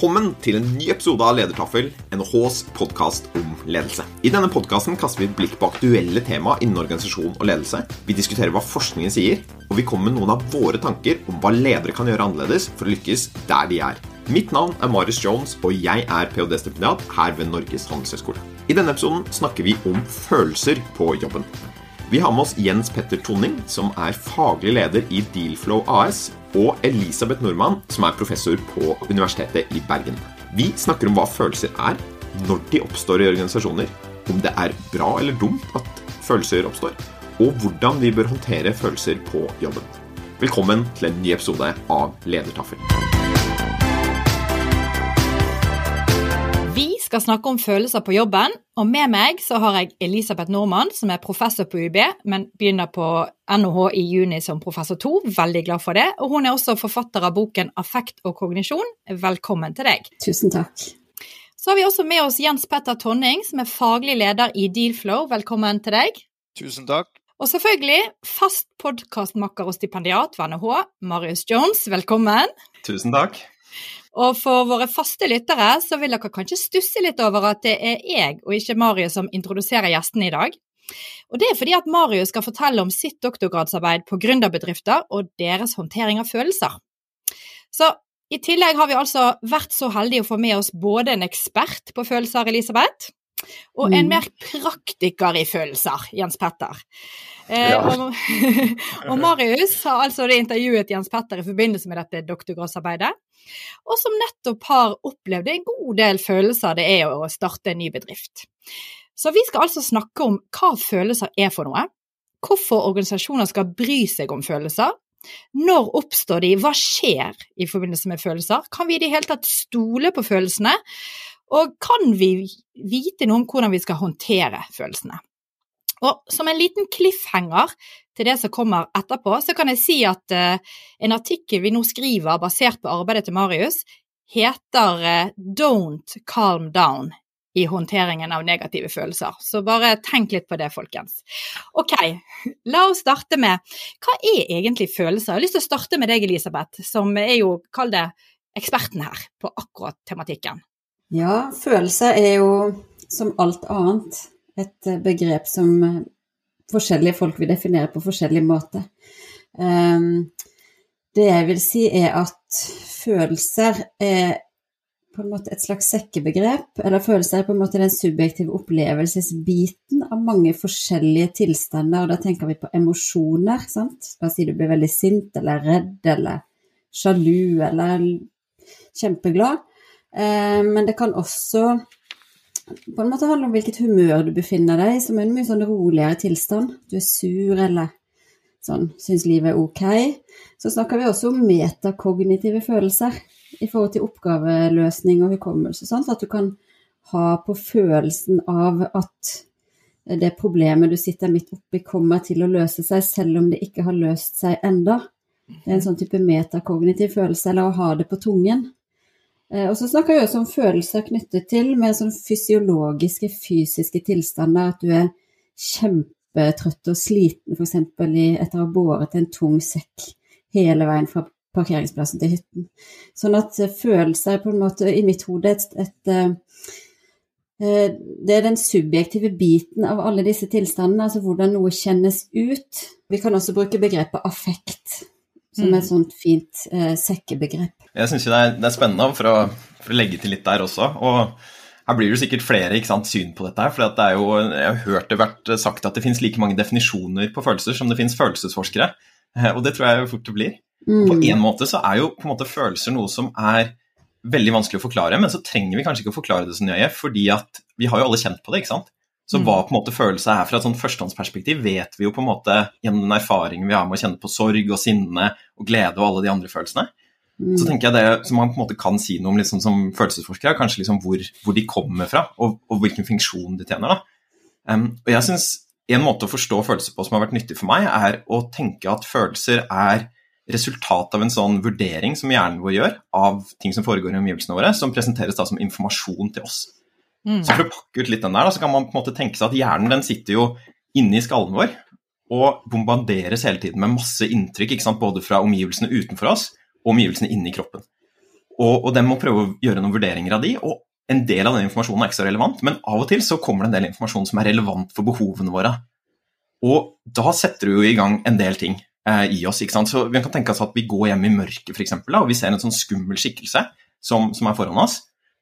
Velkommen til en ny episode av Ledertaffel, NHHs podkast om ledelse. I denne podkasten kaster vi et blikk på aktuelle tema innen organisasjon og ledelse. Vi diskuterer hva forskningen sier, og vi kommer med noen av våre tanker om hva ledere kan gjøre annerledes for å lykkes der de er. Mitt navn er Marius Jones, og jeg er ph.d.-stipendiat her ved Norges handelshøyskole. I denne episoden snakker vi om følelser på jobben. Vi har med oss Jens Petter Tonning, som er faglig leder i Dealflow AS, og Elisabeth Nordmann, som er professor på Universitetet i Bergen. Vi snakker om hva følelser er, når de oppstår i organisasjoner, om det er bra eller dumt at følelser oppstår, og hvordan vi bør håndtere følelser på jobben. Velkommen til en ny episode av Ledertaffel. Skal snakke om følelser på jobben, og med meg så har jeg Elisabeth Normann, som er professor på UB, men begynner på NHH i juni som professor 2. Veldig glad for det. Og hun er også forfatter av boken Affekt og kognisjon. Velkommen til deg. Tusen takk. Så har vi også med oss Jens Petter Tonning, som er faglig leder i Dealflow. Velkommen til deg. Tusen takk. Og selvfølgelig fast podkastmakker og stipendiat ved NHH, Marius Jones. Velkommen. Tusen takk. Og for våre faste lyttere så vil dere kanskje stusse litt over at det er jeg og ikke Marius som introduserer gjestene i dag. Og det er fordi at Marius skal fortelle om sitt doktorgradsarbeid på gründerbedrifter og deres håndtering av følelser. Så i tillegg har vi altså vært så heldige å få med oss både en ekspert på følelser, Elisabeth, og en mm. mer praktiker i følelser, Jens Petter. Eh, ja. og, og, Marius har altså intervjuet Jens Petter i forbindelse med dette doktorgradsarbeidet, og som nettopp har opplevd en god del følelser det er å starte en ny bedrift. Så vi skal altså snakke om hva følelser er for noe, hvorfor organisasjoner skal bry seg om følelser, når oppstår de, hva skjer i forbindelse med følelser, kan vi i det hele tatt stole på følelsene, og kan vi vite noe om hvordan vi skal håndtere følelsene? Og som en liten cliffhanger til det som kommer etterpå, så kan jeg si at uh, en artikkel vi nå skriver basert på arbeidet til Marius, heter uh, Don't calm down i håndteringen av negative følelser. Så bare tenk litt på det, folkens. Ok, la oss starte med hva er egentlig følelser? Jeg har lyst til å starte med deg, Elisabeth, som er jo, kall det, eksperten her på akkurat tematikken. Ja, følelser er jo som alt annet et eh, begrep som eh, forskjellige folk vil definere på forskjellig måte. Ehm, det jeg vil si, er at følelser er på en måte et slags sekkebegrep. Eller følelser er på en måte den subjektive opplevelsesbiten av mange forskjellige tilstander. Og da tenker vi på emosjoner. sant? La oss si du blir veldig sint eller redd eller sjalu eller kjempeglad. Eh, men det kan også på en måte handler om hvilket humør du befinner deg i, som er en mye sånn roligere tilstand. Du er sur eller sånn syns livet er ok. Så snakker vi også om metakognitive følelser i forhold til oppgaveløsning og hukommelse. Sånn, så at du kan ha på følelsen av at det problemet du sitter midt oppi, kommer til å løse seg, selv om det ikke har løst seg enda. Det er en sånn type metakognitiv følelse, eller å ha det på tungen. Eh, og så snakker vi også om følelser knyttet til mer sånn fysiologiske, fysiske tilstander. At du er kjempetrøtt og sliten f.eks. etter å ha båret en tung sekk hele veien fra parkeringsplassen til hytten. Sånn at eh, følelser er på en måte i mitt hode et, et eh, det er den subjektive biten av alle disse tilstandene, altså hvordan noe kjennes ut. Vi kan også bruke begrepet affekt som mm. et sånt fint eh, sekkebegrep. Jeg syns det, det, er spennende for å, for å, legge til litt der også. og her blir det sikkert flere sant, syn på dette. her, for det er jo, Jeg har hørt det vært sagt at det finnes like mange definisjoner på følelser som det finnes følelsesforskere. Eh, og det tror jeg jo fort det blir. Mm. På en måte så er jo på en måte følelser noe som er veldig vanskelig å forklare, men så trenger vi kanskje ikke å forklare det så nøye, fordi at vi har jo alle kjent på det, ikke sant. Så mm. hva på en måte følelse er fra et sånt førstehåndsperspektiv, vet vi jo på en måte gjennom den erfaringen vi har med å kjenne på sorg og sinne og glede og alle de andre følelsene. Mm. Så tenker jeg det som man på en måte kan si noe om liksom, som følelsesforsker, er kanskje liksom hvor, hvor, de kommer fra, og, og hvilken funksjon de tjener. Um, og jeg synes En måte å forstå følelser på som har vært nyttig for meg, er å tenke at følelser er resultat av en sånn vurdering som hjernen vår gjør av ting som foregår i omgivelsene våre, som presenteres da som informasjon til oss. Mm. Så For å pakke ut litt den der, da, så kan man på en måte tenke seg at hjernen den sitter jo inni skallen vår og bombarderes hele tiden med masse inntrykk, både fra omgivelsene utenfor oss og omgivelsene inni kroppen. Og, og den må prøve å gjøre noen vurderinger av de, og en del av den informasjonen er ikke så relevant, men av og til så kommer det en del informasjon som er relevant for behovene våre. Og da setter du jo i gang en del ting eh, i oss. ikke sant? Så Vi kan tenke oss at vi går hjem i mørket for eksempel, og vi ser en sånn skummel skikkelse som, som er foran oss.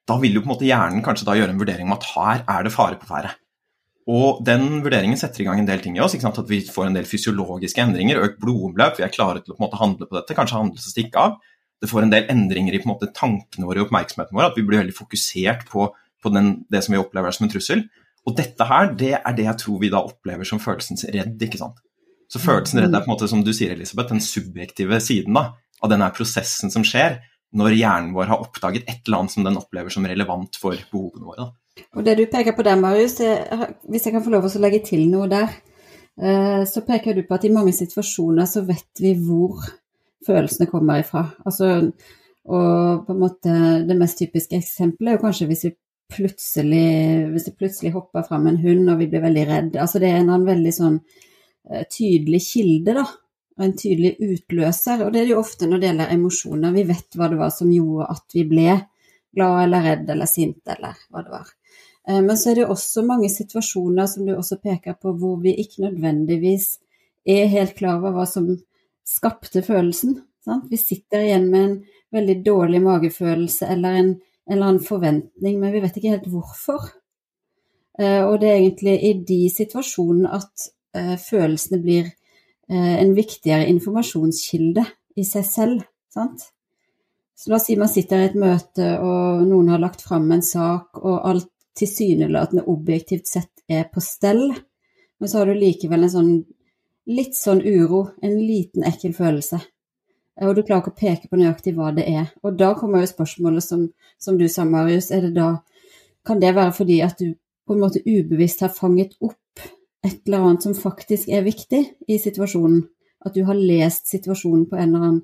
Da vil jo på en måte hjernen kanskje da gjøre en vurdering om at her er det fare på ferde. Og den vurderingen setter i gang en del ting i oss. At vi får en del fysiologiske endringer, økt blodomløp, vi er klare til å på en måte handle på dette, kanskje handle og stikke av. Det får en del endringer i på en måte tankene våre og oppmerksomheten vår, at vi blir veldig fokusert på, på den, det som vi opplever som en trussel. Og dette her, det er det jeg tror vi da opplever som følelsens redd, ikke sant. Så følelsen redd er på en måte, som du sier, Elisabeth, den subjektive siden da, av denne prosessen som skjer når hjernen vår har oppdaget et eller annet som den opplever som relevant for behovene våre. Og det du peker på der, Marius, det, hvis jeg kan få lov å legge til noe der, eh, så peker du på at i mange situasjoner så vet vi hvor følelsene kommer ifra. Altså, og på en måte det mest typiske eksempelet er jo kanskje hvis vi plutselig, hvis det plutselig hopper fram en hund og vi blir veldig redd. Altså det er en veldig sånn eh, tydelig kilde, da. Og en tydelig utløser. Og det er det jo ofte når det gjelder emosjoner. Vi vet hva det var som gjorde at vi ble glad eller redd eller sint eller hva det var. Eh, men så er det også mange situasjoner som du også peker på, hvor vi ikke nødvendigvis er helt klar over hva som skapte følelsen. Sant? Vi sitter igjen med en veldig dårlig magefølelse eller en, eller annen forventning, men vi vet ikke helt hvorfor. Eh, og det er egentlig i de situasjonene at eh, følelsene blir en viktigere informasjonskilde i seg selv. Sant? Så la oss si man sitter i et møte, og noen har lagt fram en sak, og alt tilsynelatende objektivt sett er på stell, men så har du likevel en sånn litt sånn uro, en liten ekkel følelse. Og du klarer ikke å peke på nøyaktig hva det er. Og da kommer jo spørsmålet som, som du sa, Marius, er det da Kan det være fordi at du på en måte ubevisst har fanget opp et eller annet som faktisk er viktig i situasjonen? At du har lest situasjonen på en eller annen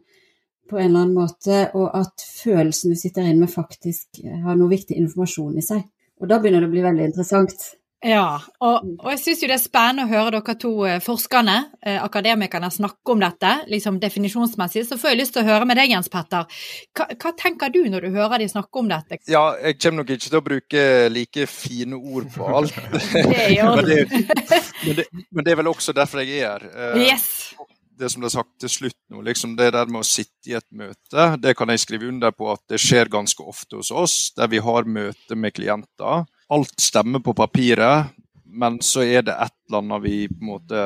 en eller annen måte, og at følelsen du sitter inne med, faktisk har noe viktig informasjon i seg. Og da begynner det å bli veldig interessant. Ja, og, og jeg syns jo det er spennende å høre dere to eh, forskerne, eh, akademikerne, snakke om dette, liksom definisjonsmessig. Så får jeg lyst til å høre med deg, Jens Petter. Hva, hva, tenker du når du hører de snakke om dette? Ja, jeg kommer nok ikke til å bruke like fine ord på alt. det gjør men, men, men, det er vel også derfor jeg er her. Eh, yes det som ble sagt til slutt nå, liksom det der med å sitte i et møte, det kan jeg skrive under på at det skjer ganske ofte hos oss, der vi har møte med klienter. Alt stemmer på papiret, men så er det et eller annet vi på en måte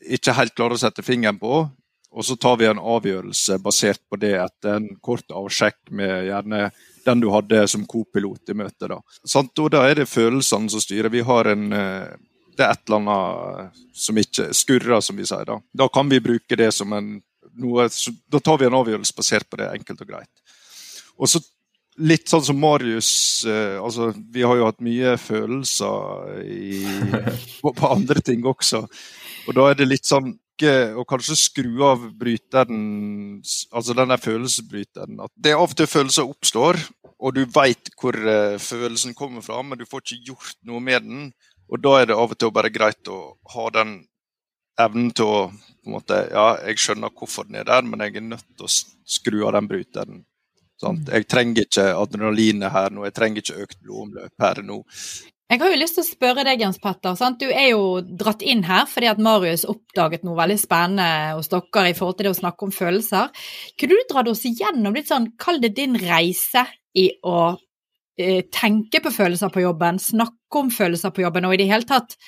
ikke helt klarer å sette fingeren på. Og så tar vi en avgjørelse basert på det etter en kort avsjekk med gjerne den du hadde som co-pilot i møtet. Da. Og da er det følelsene som styrer. Vi har en eh, det er et eller annet som ikke skurrer, som vi sier. Da Da kan vi bruke det som en noe, Da tar vi en avgjørelse basert på det, enkelt og greit. Og så litt sånn som Marius uh, altså Vi har jo hatt mye følelser i, på, på, andre ting også. Og da er det litt sånn å kanskje skru av bryteren, altså den der følelsesbryteren. At det er av og til følelser oppstår, og du veit hvor uh, følelsen kommer fra, men du får ikke gjort noe med den. Og da er det av og til bare greit å ha den evnen til å på en måte, Ja, jeg skjønner hvorfor den er der, men jeg er nødt til å skru av den bryteren. Sant? Jeg trenger ikke adrenalinet her nå, jeg trenger ikke økt blodomløp her nå. Jeg har jo lyst til å spørre deg, Jens Petter. Sant? Du er jo dratt inn her fordi at Marius oppdaget noe veldig spennende hos dere i forhold til det å snakke om følelser. Kunne du dratt oss igjennom litt sånn, kall det din reise i å Eh, tenke på følelser på jobben, snakke om følelser på jobben, og i det hele tatt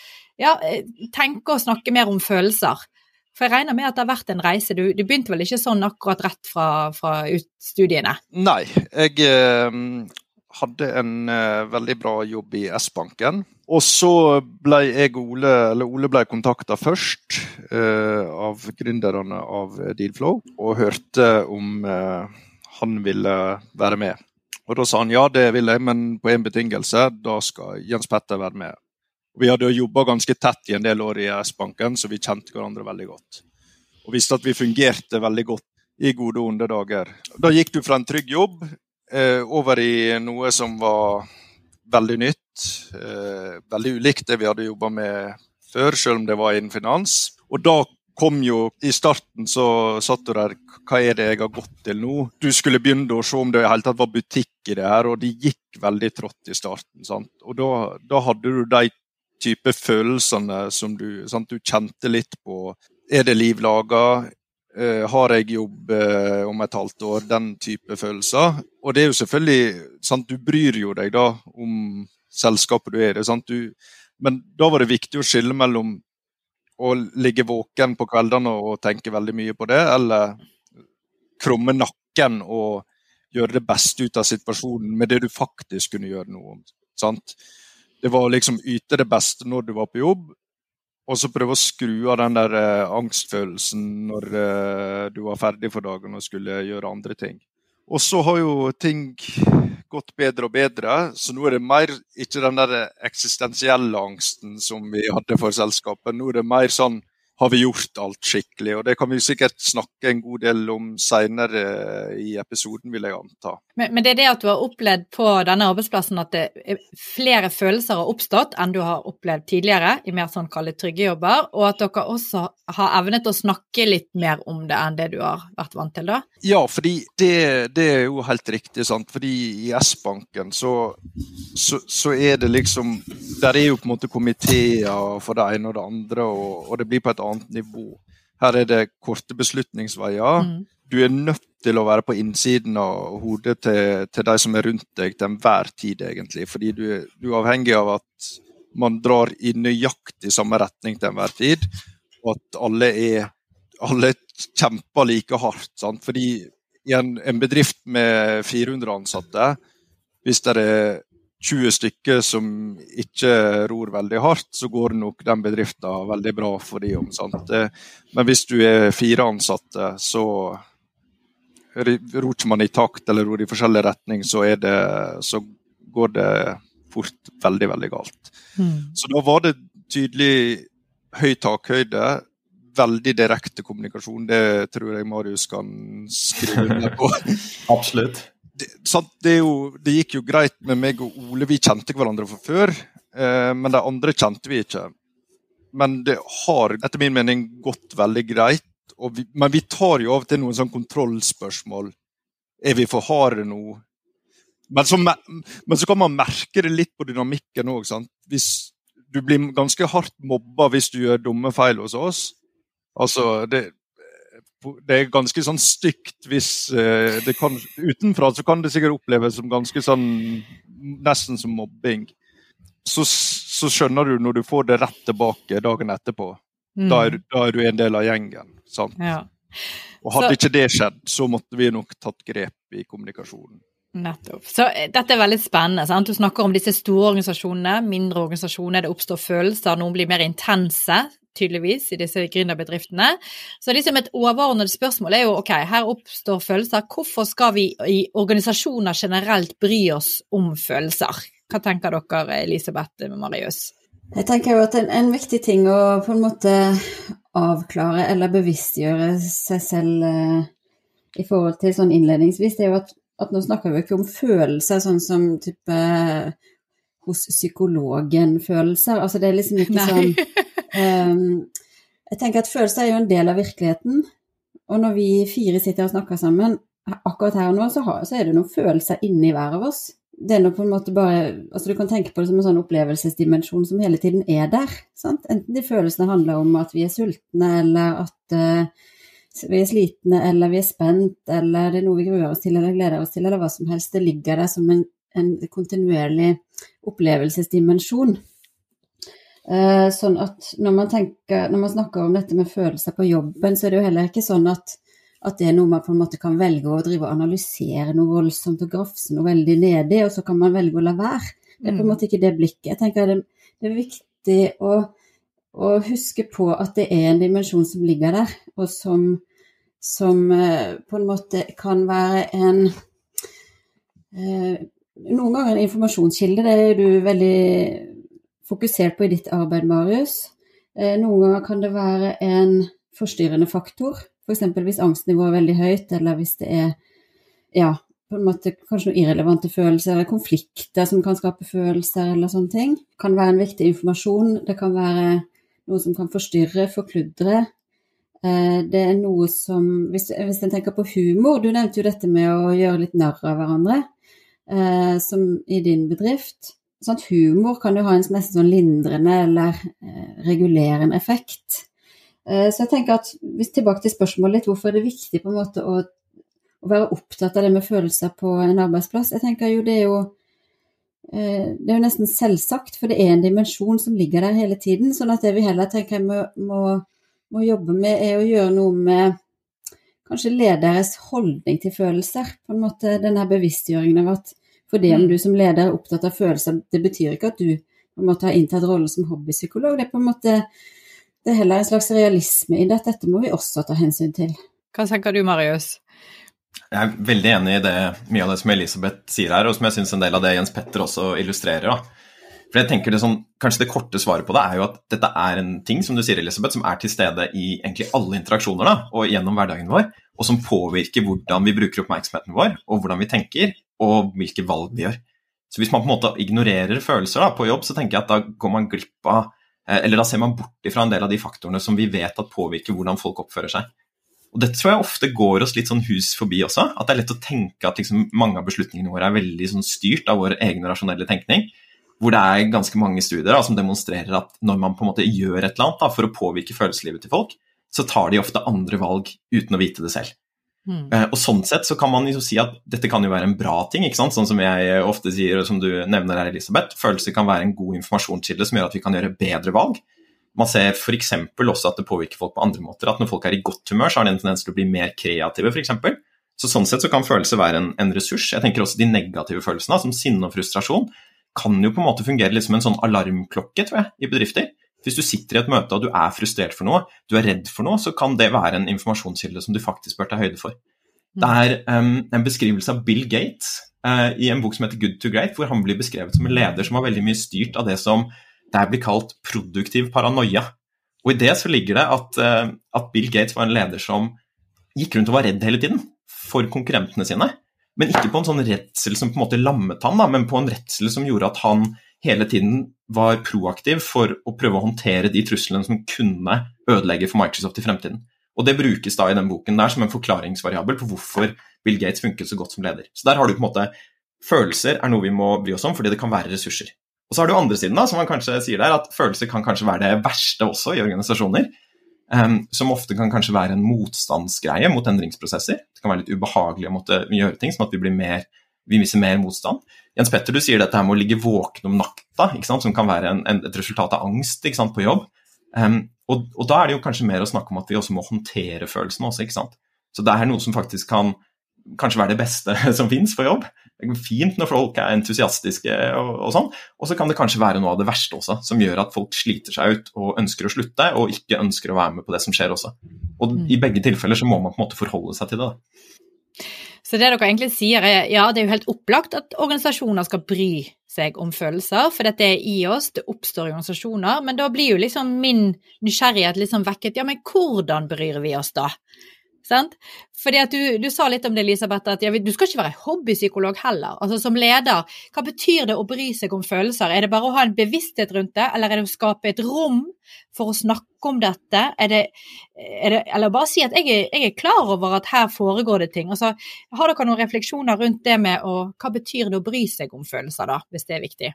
ja, eh, tenke og snakke mer om følelser. For jeg regner med at det har vært en reise. Du, du begynte vel ikke sånn akkurat rett fra, fra studiene? Nei, jeg eh, hadde en eh, veldig bra jobb i S-banken. Og så ble jeg Ole, eller Ole ble kontakta først eh, av gründerne av Dealflow, og hørte om eh, han ville være med. Og Da sa han ja, det vil jeg, men på én betingelse. Da skal Jens Petter være med. Vi hadde jobba ganske tett i en del år i S-banken, så vi kjente hverandre veldig godt. Og visste at vi fungerte veldig godt i gode og onde dager. Da gikk du fra en trygg jobb eh, over i noe som var veldig nytt. Eh, veldig ulikt det vi hadde jobba med før, selv om det var innen finans. Og da kom jo I starten så satt du der Hva er det jeg har gått til nå? Du skulle begynne å se om det i hele tatt var butikk i det her, og det gikk veldig trått i starten. sant? Og da, da hadde du de type følelsene som du sant? Du kjente litt på. Er det liv laga? Uh, har jeg jobb uh, om et halvt år? Den type følelser. Og det er jo selvfølgelig sant? Du bryr jo deg da om selskapet du er i. Men da var det viktig å skille mellom å ligge våken på kveldene og tenke veldig mye på det, eller krumme nakken og gjøre det beste ut av situasjonen med det du faktisk kunne gjøre noe om. Sant? Det var liksom yte det beste når du var på jobb, og så prøve å skru av den der eh, angstfølelsen når eh, du var ferdig for dagen og skulle gjøre andre ting. Og så har jo ting gått bedre og bedre, så nå er det mer ikke den der eksistensielle angsten som vi hadde for selskapet. Nå er det mer sånn har vi gjort alt skikkelig? Og Det kan vi sikkert snakke en god del om senere i episoden, vil jeg anta. Men, men, det er det at du har opplevd på denne arbeidsplassen at det, flere følelser har oppstått enn du har opplevd tidligere i mer sånn kallet trygge jobber, og at dere også har evnet å snakke litt mer om det enn det du har vært vant til da? Ja, fordi det, det er jo helt riktig, sant. Fordi i S-banken så, så, så, er det liksom Der er jo på en måte komiteer for det ene og det andre, og, og det blir på et annet nivå. Her er det korte beslutningsveier. Mm. Du er nødt til å være på innsiden av hodet til, til de som er rundt deg til enhver tid, egentlig. Fordi du, du, er avhengig av at man drar i nøyaktig samme retning til enhver tid, og at alle, er, alle kjemper like hardt. Sant? Fordi i en, en bedrift med 400 ansatte, hvis det er 20 stykker som ikke ror veldig hardt, så går nok den bedriften veldig bra for de om. Sant? Men hvis du er fire ansatte, så ror ikke man i takt eller ror i forskjellig retning, så, det, så går det fort veldig, veldig galt. Mm. Så da var det tydelig høy takhøyde, veldig direkte kommunikasjon. Det tror jeg Marius kan skrive under på. Absolutt det, det, jo, det, gikk jo greit med meg og Ole, vi kjente hverandre fra før. Eh, men de andre kjente vi ikke. Men det har etter min mening gått veldig greit. Vi, men vi tar jo av og til noen sånn kontrollspørsmål. Er vi for harde nå? Men så, men så, kan man merke det litt på dynamikken òg. Du blir ganske hardt mobba hvis du gjør dumme feil hos oss. Altså, det, det er ganske sånn stygt hvis uh, det kan Utenfra så kan det sikkert oppleves som ganske sånn Nesten som mobbing. Så, så skjønner du når du får det rett tilbake dagen etterpå. Mm. Da, er, da, er, du en del av gjengen. sant? Ja. Og Hadde så, ikke det skjedd, så måtte vi nok tatt grep i kommunikasjonen. Nettopp. Så eh, dette er veldig spennende. sant? Du snakker om disse store organisasjonene, mindre organisasjoner, det oppstår følelser, noen blir mer intense tydeligvis, i disse gründerbedriftene. Så liksom et overordnet spørsmål er jo ok, her oppstår følelser. Hvorfor skal vi i organisasjoner generelt bry oss om følelser? Hva tenker dere, Elisabeth Marius? Jeg tenker jo at en, en, viktig ting å på en måte avklare eller bevisstgjøre seg selv eh, i forhold til sånn innledningsvis, det er jo at, at nå snakker vi ikke om følelser sånn som type hos psykologen følelser. Altså det er liksom ikke Nei. sånn jeg tenker at følelser er jo en del av virkeligheten. Og når vi fire sitter og snakker sammen akkurat her og nå, så, er det noen følelser inni hver av oss. Det er noe på en måte bare altså Du kan tenke på det som en sånn opplevelsesdimensjon som hele tiden er der. Sant? Enten de følelsene handler om at vi er sultne, eller at uh, vi er slitne, eller vi er spent, eller det er noe vi gruer oss til eller gleder oss til, eller hva som helst. Det ligger der som en, en kontinuerlig opplevelsesdimensjon. Eh, sånn at når man, tenker, når man, snakker om dette med følelser på jobben, så er det jo heller ikke sånn at, at, det er noe man på en måte kan velge å drive og analysere noe voldsomt og grafse noe veldig nedi, og så kan man velge å la være. Det er på en mm. måte ikke det blikket. Jeg tenker det, det er viktig å, å, huske på at det er en dimensjon som ligger der, og som, som eh, på en måte kan være en eh, Noen ganger en informasjonskilde, det er du veldig fokusert på i ditt arbeid, Marius. Eh, noen ganger kan det være en forstyrrende faktor, f.eks. Hvis angstnivået er veldig høyt, eller hvis det er ja, på en måte kanskje noen irrelevante følelser, eller konflikter som kan skape følelser, eller sånne ting. Det kan være en viktig informasjon. Det kan være noe som kan forstyrre, forkludre. Eh, det er noe som Hvis, hvis en tenker på humor, du nevnte jo dette med å gjøre litt narr av hverandre, eh, som i din bedrift. Sånn humor kan jo ha en nesten sånn lindrende eller eh, regulerende effekt. Så jeg tenker at, hvis Tilbake til spørsmålet litt, hvorfor er det viktig på en måte å å være opptatt av det med følelser på en arbeidsplass. Jeg tenker jo det er jo eh, det er jo nesten selvsagt, for det er en dimensjon som ligger der hele tiden. sånn at det vi heller tenker jeg må, må, må jobbe med, er å gjøre noe med kanskje lederes holdning til følelser. På en måte denne bevisstgjøringen av at fordi om mm. du som leder er opptatt av følelser, det betyr ikke at du på en måte har inntatt rollen som hobbypsykolog. Det er på en måte det er heller en slags realisme i det, at dette må vi også ta hensyn til. Hva tenker du, Marius? Jeg er veldig enig i det, mye av det som Elisabeth sier her, og som jeg syns en del av det Jens Petter også illustrerer. Da. For jeg tenker det sånn, Kanskje det korte svaret på det er jo at dette er en ting som du sier, Elisabeth, som er til stede i egentlig alle interaksjoner da, og gjennom hverdagen vår, og som påvirker hvordan vi bruker oppmerksomheten vår, og hvordan vi tenker, og hvilke valg vi gjør. Så Hvis man på en måte ignorerer følelser da, på jobb, så tenker jeg at da går man glipp av eh, Eller da ser man bort ifra en del av de faktorene som vi vet at påvirker hvordan folk oppfører seg. Og Dette tror jeg ofte går oss litt sånn hus forbi også. At det er lett å tenke at liksom mange av beslutningene våre er veldig sånn styrt av vår egen rasjonelle tenkning. Hvor det er ganske mange studier da, som demonstrerer at når man på en måte gjør et eller annet da, for å påvirke følelseslivet til folk, så tar de ofte andre valg uten å vite det selv. Mm. Eh, og Sånn sett så kan man jo si at dette kan jo være en bra ting, ikke sant? sånn som jeg ofte sier, og som du nevner her, Elisabeth. Følelser kan være en god informasjonskilde som gjør at vi kan gjøre bedre valg. Man ser f.eks. også at det påvirker folk på andre måter. At når folk er i godt humør, så har de en tendens til å bli mer kreative, f.eks. Så sånn sett så kan følelser være en, en, ressurs. Jeg tenker også de negative følelsene, som sinne og frustrasjon, kan jo på en måte fungere litt som en sånn alarmklokke, tror jeg, i bedrifter. Hvis du sitter i et møte og du er frustrert for noe, du er redd for noe, så kan det være en informasjonskilde som du faktisk bør ta høyde for. Det er um, en beskrivelse av Bill Gates uh, i en bok som heter Good to Great, hvor han blir beskrevet som en leder som var veldig mye styrt av det som der blir kalt produktiv paranoia. Og I det så ligger det at, uh, at, Bill Gates var en leder som gikk rundt og var redd hele tiden for konkurrentene sine. Men ikke på en sånn redsel som på en måte lammet han, da, men på en redsel som gjorde at han hele tiden var proaktiv for å prøve å håndtere de truslene som kunne ødelegge for Microsoft i fremtiden. Og Det brukes da i den boken der som en forklaringsvariabel på hvorfor Bill Gates funket så godt som leder. Så der har du på en måte Følelser er noe vi må bry oss om, fordi det kan være ressurser. Og så har du andre siden, da, som man kanskje sier der, at følelser kan kanskje være det verste også i organisasjoner. Um, som ofte kan kanskje være en motstandsgreie mot endringsprosesser. Det kan være litt ubehagelig å måtte gjøre ting, sånn at vi, blir mer, vi viser mer motstand. Jens Petter, du sier dette her med å ligge våken om natta, som kan være en, en, et resultat av angst på jobb. Um, og, og, da er det jo kanskje mer å snakke om at vi også må håndtere følelsene også. ikke sant? Så det er noe som faktisk kan kanskje være det beste som fins for jobb. Det er fint når folk er entusiastiske og, og sånn. Og så kan det kanskje være noe av det verste også, som gjør at folk sliter seg ut og ønsker å slutte, og ikke ønsker å være med på det som skjer også. Og mm. i begge tilfeller så må man på en måte forholde seg til det. Da. Så det dere egentlig sier er ja, det er jo helt opplagt at organisasjoner skal bry seg om følelser, for dette er i oss, det oppstår i organisasjoner. Men da blir jo liksom min nysgjerrighet liksom vekket. Ja, men hvordan bryr vi oss da? Sant? Fordi at du, du, sa litt om det, Elisabeth, at ja, du skal ikke være hobbypsykolog heller. Altså Som leder, hva betyr det å bry seg om følelser? Er det bare å ha en bevissthet rundt det, eller er det å skape et rom for å snakke om dette? Er det, er det, eller bare si at jeg er, jeg er, klar over at her foregår det ting. Altså, Har dere noen refleksjoner rundt det med å, hva betyr det å bry seg om følelser, da, hvis det er viktig?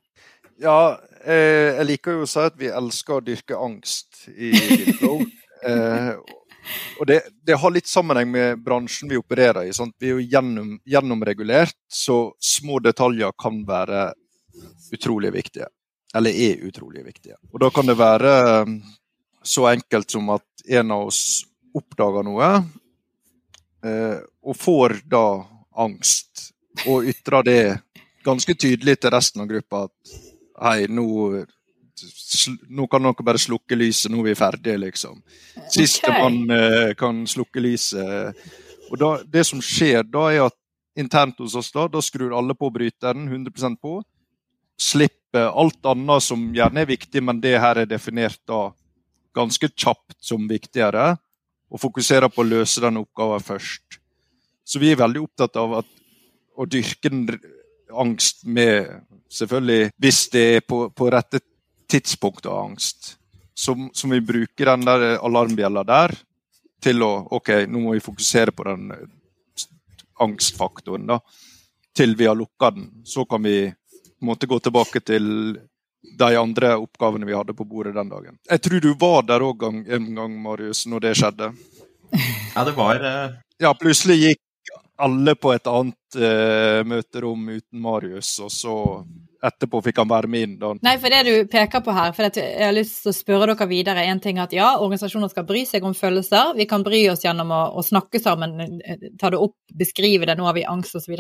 Ja, eh, jeg liker jo å si at vi elsker å dyrke angst i Flow. Eh, og det, det, har litt sammenheng med bransjen vi opererer i. Sant? Vi er jo gjennom, gjennomregulert, så små detaljer kan være utrolig viktige. Eller er utrolig viktige. Og da kan det være um, så enkelt som at en av oss oppdager noe, eh, og får da angst, og ytrer det ganske tydelig til resten av gruppa at hei, nå nå kan dere bare slukke lyset, nå er vi ferdige, liksom. Sistemann okay. uh, kan slukke lyset. Og da, det som skjer da, er at internt hos oss, da, da skrur alle på bryteren 100% på. Slipper alt annet som gjerne er viktig, men det her er definert da ganske kjapt som viktigere. Og fokuserer på å løse den oppgaven først. Så vi er veldig opptatt av at, å dyrke den angst med Selvfølgelig hvis det er på, på rette tidspunkt av angst. Som, som vi bruker den der alarmbjella der til å OK, nå må vi fokusere på den angstfaktoren, da. Til vi har lukka den. Så kan vi måte gå tilbake til de andre oppgavene vi hadde på bordet den dagen. Jeg tror du var der òg en gang, Marius, når det skjedde. Ja, det var uh... Ja, plutselig gikk alle på et annet uh, møterom uten Marius, og så etterpå fikk han være med inn. Da. Nei, for det du peker på her, for jeg har lyst til å spørre dere videre. En ting at ja, organisasjoner skal bry seg om følelser. Vi kan bry oss gjennom å, å snakke sammen, ta det opp, beskrive det. Nå har vi angst osv.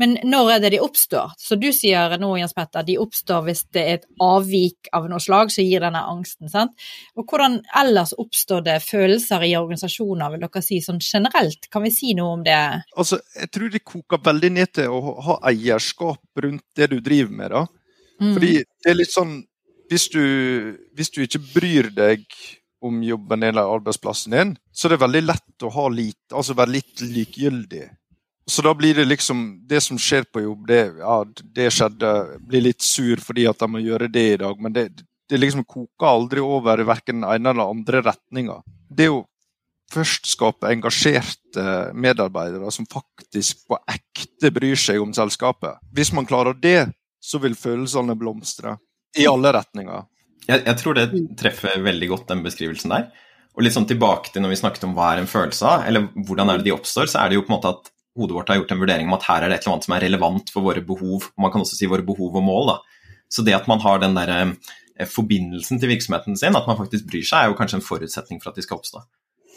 Men når er det de oppstår? Så du sier nå, Jens Petter, de oppstår hvis det er et avvik av noe slag som gir denne angsten. sant? Og hvordan ellers oppstår det følelser i organisasjoner, vil dere si sånn generelt? Kan vi si noe om det? Altså, jeg tror det koker veldig ned til å ha eierskap rundt det du driver med. Da. Mm. Fordi det er litt sånn hvis du, hvis du, ikke bryr deg om jobben eller arbeidsplassen din, så er det veldig lett å ha litt, altså være litt likegyldig. Så da blir det liksom Det som skjer på jobb, det, ja, det skjedde Blir litt sur fordi at de må gjøre det i dag, men det, det liksom koker aldri over i verken den ene eller andre retninga. Det å først skape engasjerte medarbeidere som faktisk på ekte bryr seg om selskapet Hvis man klarer det, så vil følelsene blomstre. I alle retninger. Jeg, jeg, tror det treffer veldig godt den beskrivelsen der. Og litt sånn tilbake til når vi snakket om hva er en følelse av, eller hvordan er det de oppstår, så er det jo på en måte at hodet vårt har gjort en vurdering om at her er det et eller annet som er relevant for våre behov. og Man kan også si våre behov og mål. da. Så det at man har den der eh, forbindelsen til virksomheten sin, at man faktisk bryr seg, er jo kanskje en forutsetning for at de skal oppstå.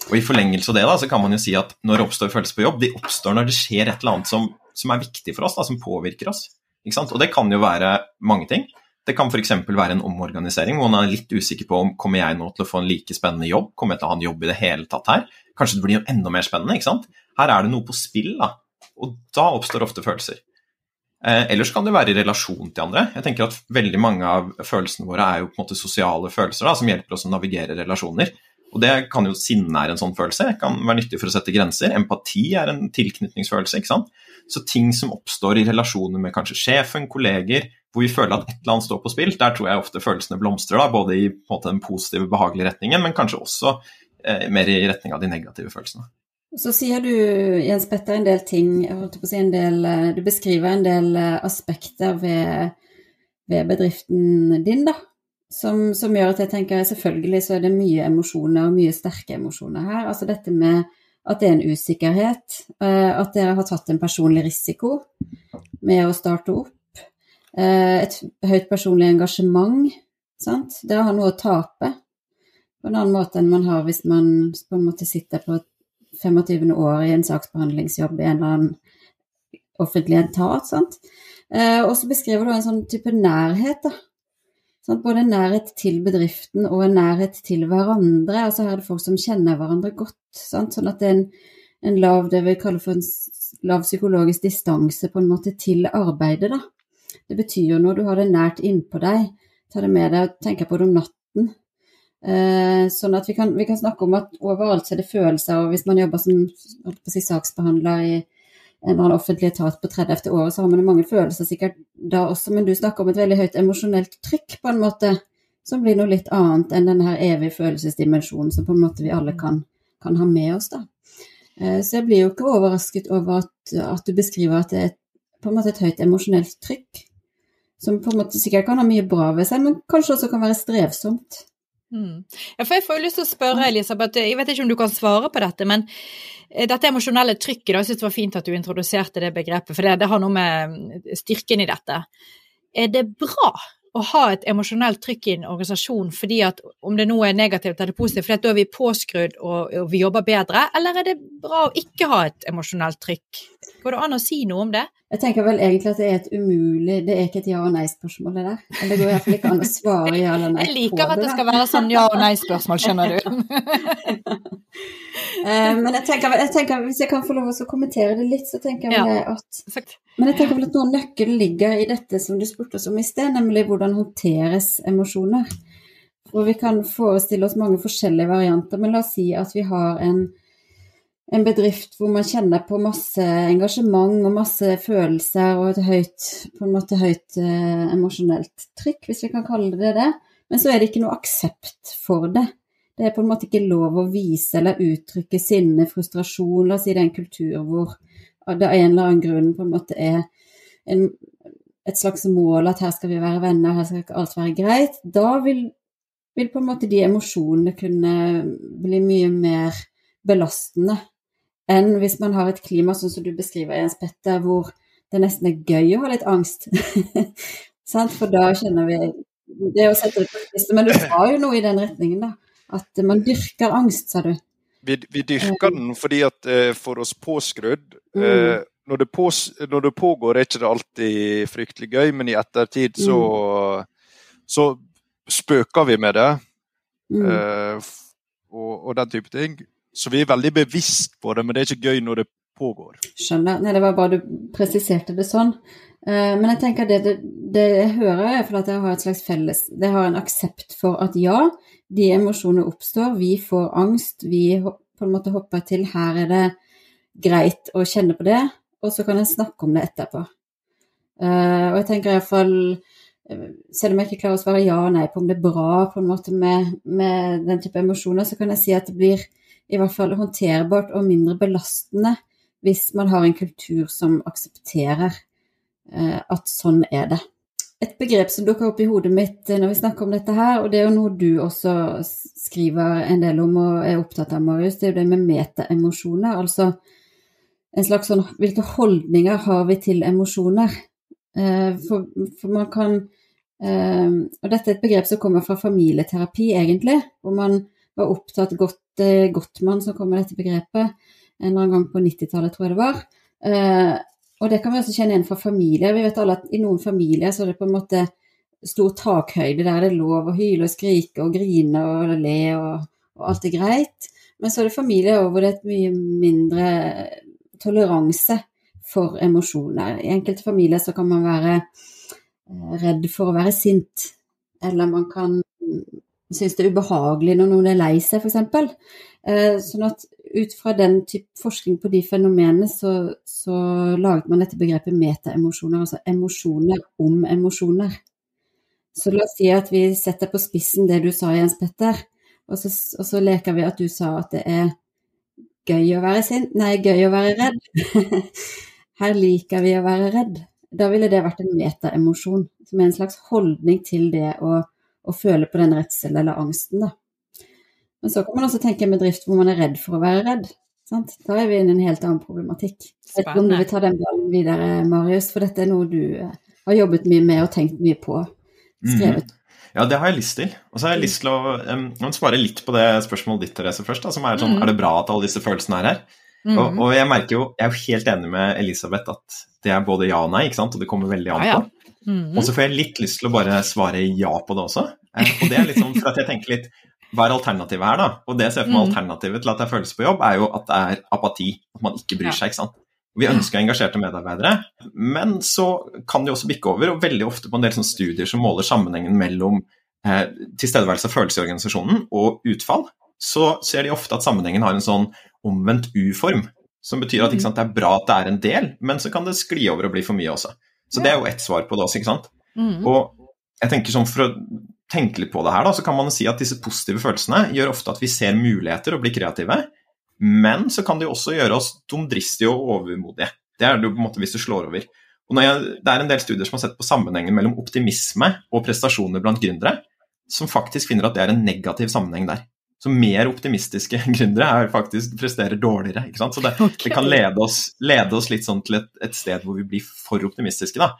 Og I forlengelse av det da, så kan man jo si at når det oppstår følelser på jobb, de oppstår når det skjer et eller annet som, som er viktig for oss, da, som påvirker oss. Og det kan jo være mange ting. Det kan f.eks. være en omorganisering hvor man er litt usikker på om kommer jeg nå til å få en like spennende jobb, kommer jeg til å ha en jobb i det hele tatt her? Kanskje det blir jo enda mer spennende, ikke sant? Her er det noe på spill, da. Og da oppstår ofte følelser. Eh, ellers kan det være i relasjon til andre. Jeg tenker at Veldig mange av følelsene våre er jo på en måte sosiale følelser da, som hjelper oss å navigere relasjoner. Og det kan jo Sinne er en sånn følelse, det kan være nyttig for å sette grenser. Empati er en tilknytningsfølelse. ikke sant? Så ting som oppstår i relasjoner med kanskje sjefen, kolleger, hvor vi føler at et eller annet står på spill, der tror jeg ofte følelsene blomstrer. da, Både i måte, den positive, behagelige retningen, men kanskje også eh, mer i retning av de negative følelsene. Så sier du, Jens Petter, en del ting, holdt på å si en del, eh, du beskriver en del eh, aspekter ved, ved bedriften din, da. Som, som, gjør at jeg tenker selvfølgelig så er det mye emosjoner, og mye sterke emosjoner her. Altså dette med at det er en usikkerhet, eh, at dere har tatt en personlig risiko med å starte opp. Eh, et høyt personlig engasjement. Sant? Dere har noe å tape på en annen måte enn man har hvis man på en måte sitter på 25. år i en saksbehandlingsjobb i en eller annen offentlig etat. Eh, og så beskriver du en sånn type nærhet, da. Sånn, både nærhet til bedriften og en nærhet til hverandre. Altså her er det folk som kjenner hverandre godt. Sant? Sånn at det er en, en lav det vi kaller for en lav psykologisk distanse på en måte til arbeidet. Da. Det betyr jo noe, du har det nært innpå deg, ta det med deg og tenke på det om natten. Eh, sånn at vi kan, vi kan, snakke om at overalt er det følelser, og hvis man jobber som si, saksbehandler i en eller annen offentlig etat på 30. året, så har man mange følelser sikkert da også, men du snakker om et veldig høyt emosjonelt trykk, på en måte, som blir noe litt annet enn den her evige følelsesdimensjonen som på en måte vi alle kan, kan ha med oss, da. Eh, så jeg blir jo ikke overrasket over at, at du beskriver at det er et, på en måte et høyt emosjonelt trykk, som på en måte sikkert kan ha mye bra ved seg, men kanskje også kan være strevsomt. Mm. Ja, for jeg får jo lyst til å spørre, Elisabeth, jeg vet ikke om du kan svare på dette, men eh, dette emosjonelle trykket, da, jeg synes det var fint at du introduserte det begrepet, for det, det, har noe med styrken i dette. Er det bra å ha et emosjonelt trykk i en organisasjon fordi at om det nå er negativt eller positivt, fordi da er vi påskrudd og, og, vi jobber bedre, eller er det bra å ikke ha et emosjonelt trykk? Går det an å si noe om det? Jeg tenker vel egentlig at det er et umulig Det er ikke et ja- og nei-spørsmål, det der. Det går iallfall ikke an å svare ja eller nei Jeg liker at det skal være sånn ja- og nei-spørsmål, skjønner du. Eh, Men jeg tenker, jeg tenker, hvis jeg kan få lov å kommentere det litt, så tenker jeg vel at. Men jeg tenker vel at noen nøkkel ligger i dette som du spurte oss om i sted, nemlig hvordan håndteres emosjoner. Og vi kan forestille oss mange forskjellige varianter, men la oss si at vi har en, en bedrift hvor man kjenner på masse engasjement og masse følelser og et høyt, på en måte høyt eh, emosjonelt trykk, hvis vi kan kalle det det. Men så er det ikke noe aksept for det. Det er på en måte ikke lov å vise eller uttrykke sinne, frustrasjon. La oss si det er en kultur hvor det av en eller annen grunn på en måte er en, et slags mål at her skal vi være venner, her skal ikke alt være greit. Da vil, vil på en måte de emosjonene kunne bli mye mer belastende enn hvis man har et klima sånn som du beskriver, Jens Petter, hvor det nesten er gøy å ha litt angst. Sant? For da kjenner vi det å sette det på spissen. Men du sa jo noe i den retningen, da. At man dyrker angst, sa du. Vi, vi dyrker den fordi at eh, for oss påskrudd Mm. eh, når, det pås, når det pågår, er ikke det alltid fryktelig gøy, men i ettertid så, så spøker vi med det. Mm. eh, og, og den type ting. Så vi er veldig bevisst på det, men det er ikke gøy når det pågår. Skjønner. Nei, det var bare du presiserte det sånn. Eh, Men jeg tenker det, det, det jeg hører, er at jeg har et slags felles Det har en aksept for at ja, de emosjonene oppstår, vi får angst, vi på en måte hopper til her er det greit å kjenne på det, og så kan en snakke om det etterpå. Eh, og jeg tenker iallfall selv om jeg ikke klarer å svare ja og nei på om det er bra på en måte med, med den type emosjoner, så kan jeg si at det blir i hvert fall håndterbart og mindre belastende hvis man har en kultur som aksepterer eh, at sånn er det. Et begrep som dukker opp i hodet mitt eh, når vi snakker om dette her, og det er jo noe du også skriver en del om og er opptatt av, Marius, det er jo det med metaemosjoner. Altså en slags sånn Hvilke holdninger har vi til emosjoner? Eh, for, for man kan eh, Og dette er et begrep som kommer fra familieterapi, egentlig, hvor man var opptatt godt eh, Gottmann som kom med dette begrepet en eller annen gang på 90-tallet, tror jeg det var. Eh, og det kan vi også kjenne igjen fra familier. Vi vet alle at i noen familier så er det på en måte stor takhøyde der det er lov å hyle og skrike og grine og le og, og alt er greit. Men så er det familier hvor det er et mye mindre toleranse for emosjoner. I enkelte familier så kan man være eh, redd for å være sint, eller man kan synes det er ubehagelig når noen er lei seg, f.eks. Eh, sånn at ut fra den type forskning på de fenomenene, så, så laget man dette begrepet metaemosjoner, altså emosjoner om emosjoner. Så la oss si at vi setter på spissen det du sa, Jens Petter, og så, og så leker vi at du sa at det er gøy å være sint, nei, gøy å være redd. Her liker vi å være redd. Da ville det vært en metaemosjon, som er en slags holdning til det å, å føle på den redselen eller angsten, da. Men så kan man også tenke en bedrift hvor man er redd for å være redd. Sant? Da er vi inne i en helt annen problematikk. Jeg vet ikke om du vil ta den ballen videre, Marius, for dette er noe du eh, har jobbet mye med og tenkt mye på. Skrevet. Ja, det har jeg lyst til. Og så har jeg lyst til å um, svare litt på det spørsmålet ditt, Therese, først. Da, som er sånn, mm. er det bra at alle disse følelsene er her? Mm. Og, og jeg merker jo, jeg er jo helt enig med Elisabeth at det er både ja og nei, ikke sant? og det kommer veldig an på. Ja, ja. Mhm. Og så får jeg litt lyst til å bare svare ja på det også. Eh, Og det er litt sånn for at jeg tenker litt Hva er alternativet her, da? Og det jeg ser for meg Mm. alternativet til at det er følelser på jobb, er jo at det er apati. At man ikke bryr seg, ikke sant. Vi ønsker engasjerte medarbeidere, men så kan de også bikke over, og veldig ofte på en del studier som måler sammenhengen mellom eh, tilstedeværelse av følelse i organisasjonen og utfall, så ser de ofte at sammenhengen har en sånn omvendt U-form. Som betyr at ikke sant, det er bra at det er en del, men så kan det skli over og bli for mye også. Så det er jo ett svar på det også, ikke sant. Mm. Og jeg tenker sånn For å tenke litt på det her, da, så kan man si at disse positive følelsene gjør ofte at vi ser muligheter og blir kreative, men så kan de også gjøre oss dumdristige og overmodige. Det er det jo på en måte hvis du slår over. Og når jeg, det er en del studier som har sett på sammenhengen mellom optimisme og prestasjoner blant gründere, som faktisk finner at det er en negativ sammenheng der. Så mer optimistiske gründere er faktisk presterer dårligere. ikke sant? Så det, det kan lede oss, lede oss litt sånn til et, et sted hvor vi blir for optimistiske. da.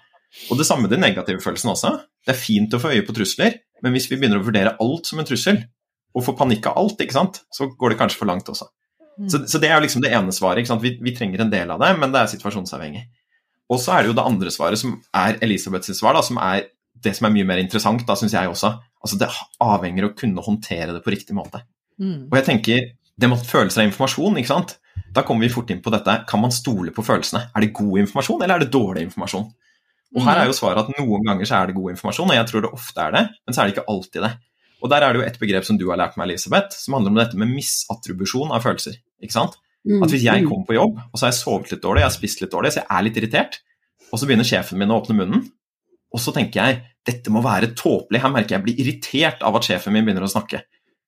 Og det samme den negative følelsen også. Det er fint å få øye på trusler, men hvis vi begynner å vurdere alt som en trussel, og får panikk av alt, ikke sant, så går det kanskje for langt også. Så, så det er jo liksom det ene svaret. ikke sant? Vi, vi trenger en del av det, men det er situasjonsavhengig. Og så er det jo det andre svaret, som er Elisabeths svar, da, som er det som er mye mer interessant, da, syns jeg også. Altså, det avhenger av å kunne håndtere det på riktig måte. Mm. Og jeg tenker, det med følelser av informasjon, ikke sant. Da kommer vi fort inn på dette, kan man stole på følelsene? Er det god informasjon, eller er det dårlig informasjon? Og her er jo svaret at noen ganger så er det god informasjon, og jeg tror det ofte er det, men så er det ikke alltid det. Og der er det jo et begrep som du har lært meg, Elisabeth, som handler om dette med misattribusjon av følelser. ikke sant? Mm. At hvis jeg kommer på jobb, og så har jeg sovet litt dårlig, jeg har spist litt dårlig, så jeg er litt irritert, og så begynner sjefen min å åpne munnen, og så tenker jeg dette må være tåpelig, her merker jeg blir irritert av at sjefen min begynner å snakke.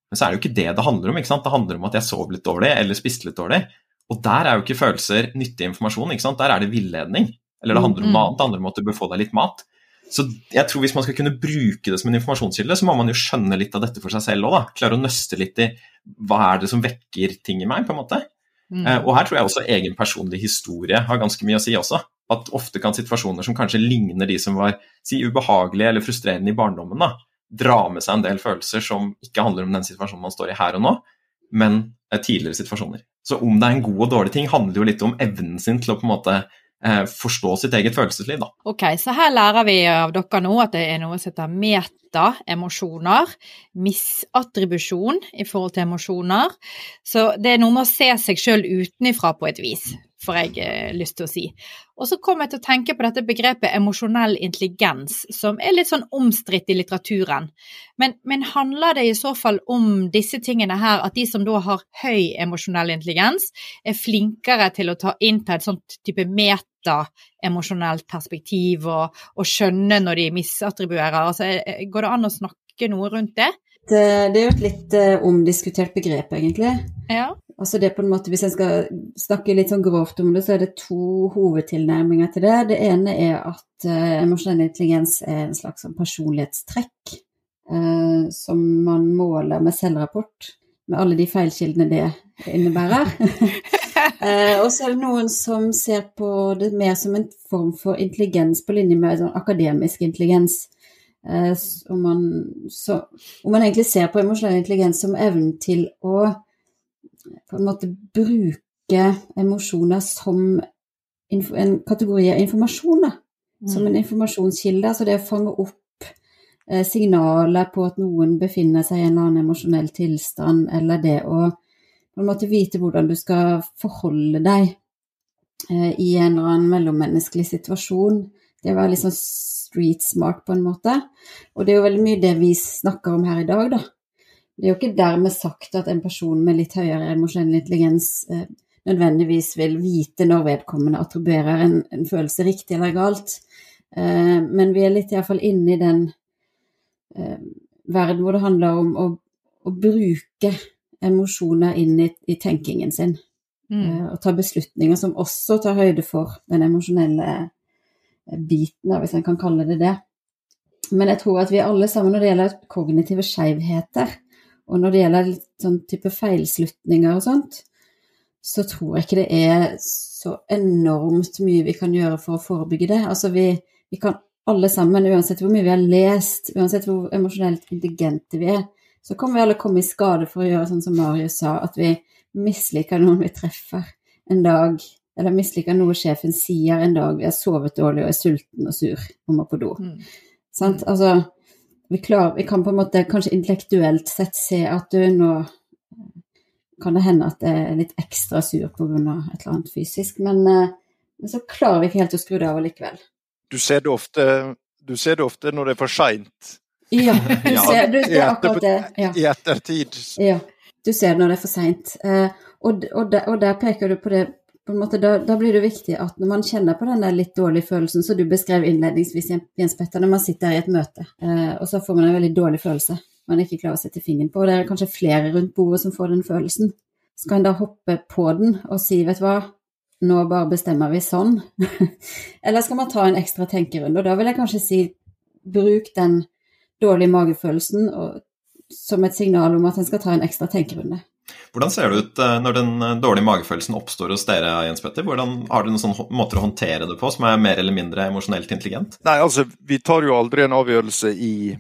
Men så er det jo ikke det det handler om, ikke sant? det handler om at jeg sov litt dårlig eller spiste litt dårlig. Og der er jo ikke følelser nyttig informasjon, ikke sant? der er det villedning. Eller det handler om noe annet, det handler om at du bør få deg litt mat. Så jeg tror hvis man skal kunne bruke det som en informasjonskilde, så må man jo skjønne litt av dette for seg selv òg, da. Klare å nøste litt i hva er det som vekker ting i meg, på en måte. Mm. Eh, Og her tror jeg også egen personlig historie har ganske mye å si også. At ofte kan situasjoner som kanskje ligner de som var si, ubehagelige eller frustrerende i barndommen, da, dra med seg en del følelser som ikke handler om den situasjonen man står i her og nå, men eh, tidligere situasjoner. Så om det er en god og dårlig ting, handler jo litt om evnen sin til å på en måte eh, forstå sitt eget følelsesliv, da. Ok, så her lærer vi av dere nå at det er noe som heter metaemosjoner, misattribusjon i forhold til emosjoner. Så det er noe med å se seg sjøl utenifra på et vis, får jeg eh, lyst til å si. Og så kom jeg til å tenke på dette begrepet emosjonell intelligens, som er litt sånn omstridt i litteraturen. Men, men handler det i så fall om disse tingene her, at de som da har høy emosjonell intelligens, er flinkere til å ta inn til et sånt type metaemosjonelt perspektiv og, og skjønne når de misattribuerer? Altså, går det an å snakke noe rundt det? Det, det er jo et litt eh, omdiskutert begrep, egentlig. Ja. Altså det på en måte, Hvis jeg skal snakke litt sånn grovt om det, så er det to hovedtilnærminger til det. Det ene er at uh, emosjonell intelligens er en slags sånn personlighetstrekk uh, som man måler med selvrapport, med alle de feilkildene det innebærer. uh, og så er det noen som ser på det mer som en form for intelligens på linje med sånn akademisk intelligens. Eh, om, man, så, om man egentlig ser på emosjonell intelligens som evnen til å på en måte bruke emosjoner som en kategori av informasjon, da. Som en informasjonskilde. Altså det å fange opp eh, signaler på at noen befinner seg i en eller annen emosjonell tilstand, eller det å på en måte vite hvordan du skal forholde deg eh, i en eller annen mellommenneskelig situasjon. Det var liksom street smart på en måte. Og det er jo veldig mye det vi snakker om her i dag, da. Det er jo ikke dermed sagt at en person med litt høyere emosjonell intelligens eh, nødvendigvis vil vite når vedkommende attribuerer en, en følelse riktig eller galt. Eh, men vi er litt iallfall inne i den eh, verden hvor det handler om å, å bruke emosjoner inn i, i tenkingen sin. Mm. Eh, og ta beslutninger som også tar høyde for den emosjonelle biten, hvis en kan kalle det det. Men jeg tror at vi alle sammen, når det gjelder kognitive skjevheter, og når det gjelder sånn type feilslutninger og sånt, så tror jeg ikke det er så enormt mye vi kan gjøre for å forebygge det. Altså vi, vi kan alle sammen, uansett hvor mye vi har lest, uansett hvor emosjonelt intelligente vi er, så kan vi alle komme i skade for å gjøre sånn som Marius sa, at vi misliker noen vi treffer en dag, eller misliker noe sjefen sier en dag vi har sovet dårlig og er sulten og sur og må på do. Mm. Sant? Altså, vi, klarer, vi kan på en måte kanskje intellektuelt sett se at du nå kan det hende at det er litt ekstra sur pga. et eller annet fysisk, men, eh, men så klarer vi ikke helt å skru det av likevel. Du ser det ofte, du ser det ofte når det er for seint. Ja, du ser, du, det er akkurat det. Ja. I ettertid. Ja, du ser det når det er for seint. Eh, og, og, og der peker du på det på en måte, da, da blir det viktig at når man kjenner på den der litt dårlige følelsen, som du beskrev innledningsvis, Jens Petter, når man sitter i et møte, eh, og så får man en veldig dårlig følelse man ikke klarer å sette fingeren på, og det er kanskje flere rundt bordet som får den følelsen, så kan en da hoppe på den og si, vet du hva, nå bare bestemmer vi sånn. Eller skal man ta en ekstra tenkerunde, og da vil jeg kanskje si, bruk den dårlige magefølelsen og, som et signal om at en skal ta en ekstra tenkerunde. Hvordan ser det ut eh, når den eh, dårlige magefølelsen oppstår hos dere, Jens Petter? Hvordan, har du noen sånne måter å håndtere det på som er mer eller mindre emosjonelt intelligent? Nei, altså, vi tar jo aldri en avgjørelse i,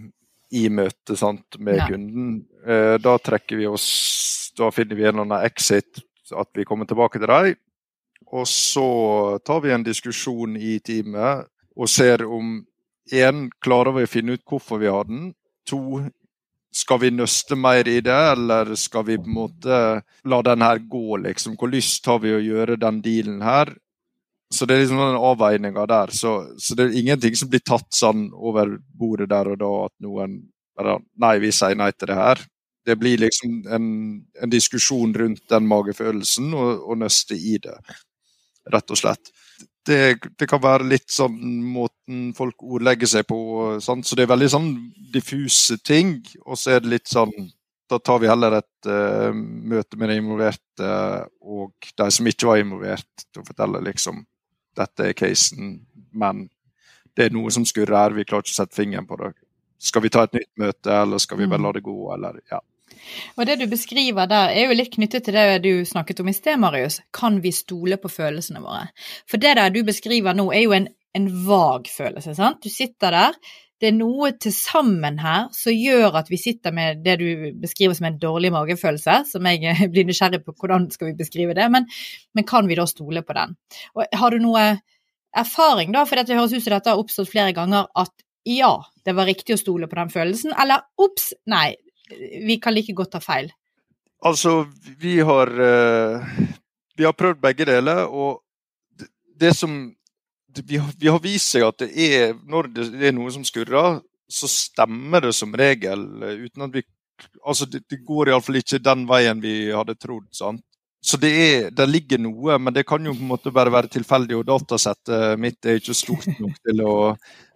i møte sant, med Nei. kunden. Eh, da trekker vi oss Da finner vi en eller annen exit, at vi kommer tilbake til dem. Og så tar vi en diskusjon i teamet og ser om én klarer vi å finne ut hvorfor vi har den. To skal vi nøste mer i det, eller skal vi på en måte la den her gå, liksom? Hvor lyst har vi å gjøre den dealen her? Så det er liksom den avveininga der. Så, så, det er ingenting som blir tatt sånn over bordet der og da at noen eller, Nei, vi sier nei til det her. Det blir liksom en, en diskusjon rundt den magefølelsen og, og nøste i det, rett og slett det, det, kan være litt sånn måten folk ordlegger seg på. Sant? Så det er veldig sånn diffuse ting. Og så er det litt sånn Da tar vi heller et uh, møte med de involverte og de som ikke var involvert, til å fortelle liksom dette er casen, men det er noe som skurrer her, vi klarer ikke å sette fingeren på det. Skal vi ta et nytt møte, eller skal vi bare la det gå, eller ja. Og det du beskriver der, er jo litt knyttet til det du snakket om i sted, Marius. Kan vi stole på følelsene våre? For det der du beskriver nå, er jo en, en vag følelse, sant? Du sitter der. Det er noe til sammen her som gjør at vi sitter med det du beskriver som en dårlig magefølelse, som jeg blir nysgjerrig på hvordan skal vi beskrive det, men, men kan vi da stole på den? Og har du noe erfaring, da, for dette høres ut som dette har oppstått flere ganger, at ja, det var riktig å stole på den følelsen, eller ops, nei, vi kan like godt ta feil? Altså, vi har, uh, vi har prøvd begge deler, og det, som vi har, vist seg at det er, når det er noe som skurrer, så stemmer det som regel uh, uten at vi Altså, det går iallfall ikke den veien vi hadde trodd. sant? Så det, er, det ligger noe, men det kan jo på en måte bare være tilfeldig. Og datasettet mitt er ikke stort nok til å,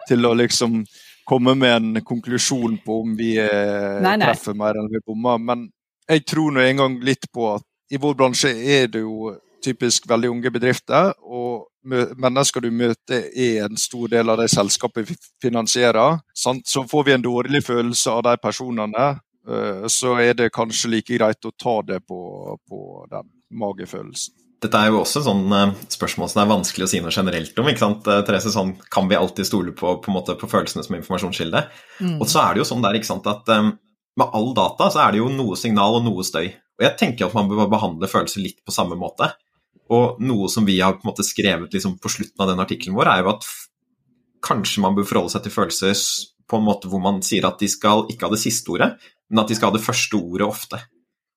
til å liksom komme med en konklusjon på om vi eh, nei, nei. treffer mer enn vi bommer. Men jeg tror nå en gang litt på at i vår bransje er det jo typisk veldig unge bedrifter. og Mennesker du møter er en stor del av de selskapet vi finansierer. Sant? Så får vi en dårlig følelse av de personene, eh, så er det kanskje like greit å ta det på, på den magefølelsen. Dette er jo også sånn uh, spørsmål som er vanskelig å si noe generelt om. ikke sant, uh, Therese? Sånn, kan vi alltid stole på, på, måte, på følelsene som informasjonskilde? Mm. Og så er det jo sånn der, ikke sant, at um, med all data så er det jo noe signal og noe støy. Og jeg tenker at man bør behandle følelser litt på samme måte. Og noe som vi har på en måte skrevet liksom, på slutten av den artikkelen vår, er jo at kanskje man bør forholde seg til følelser på en måte hvor man sier at de skal ikke ha det siste ordet, men at de skal ha det første ordet ofte.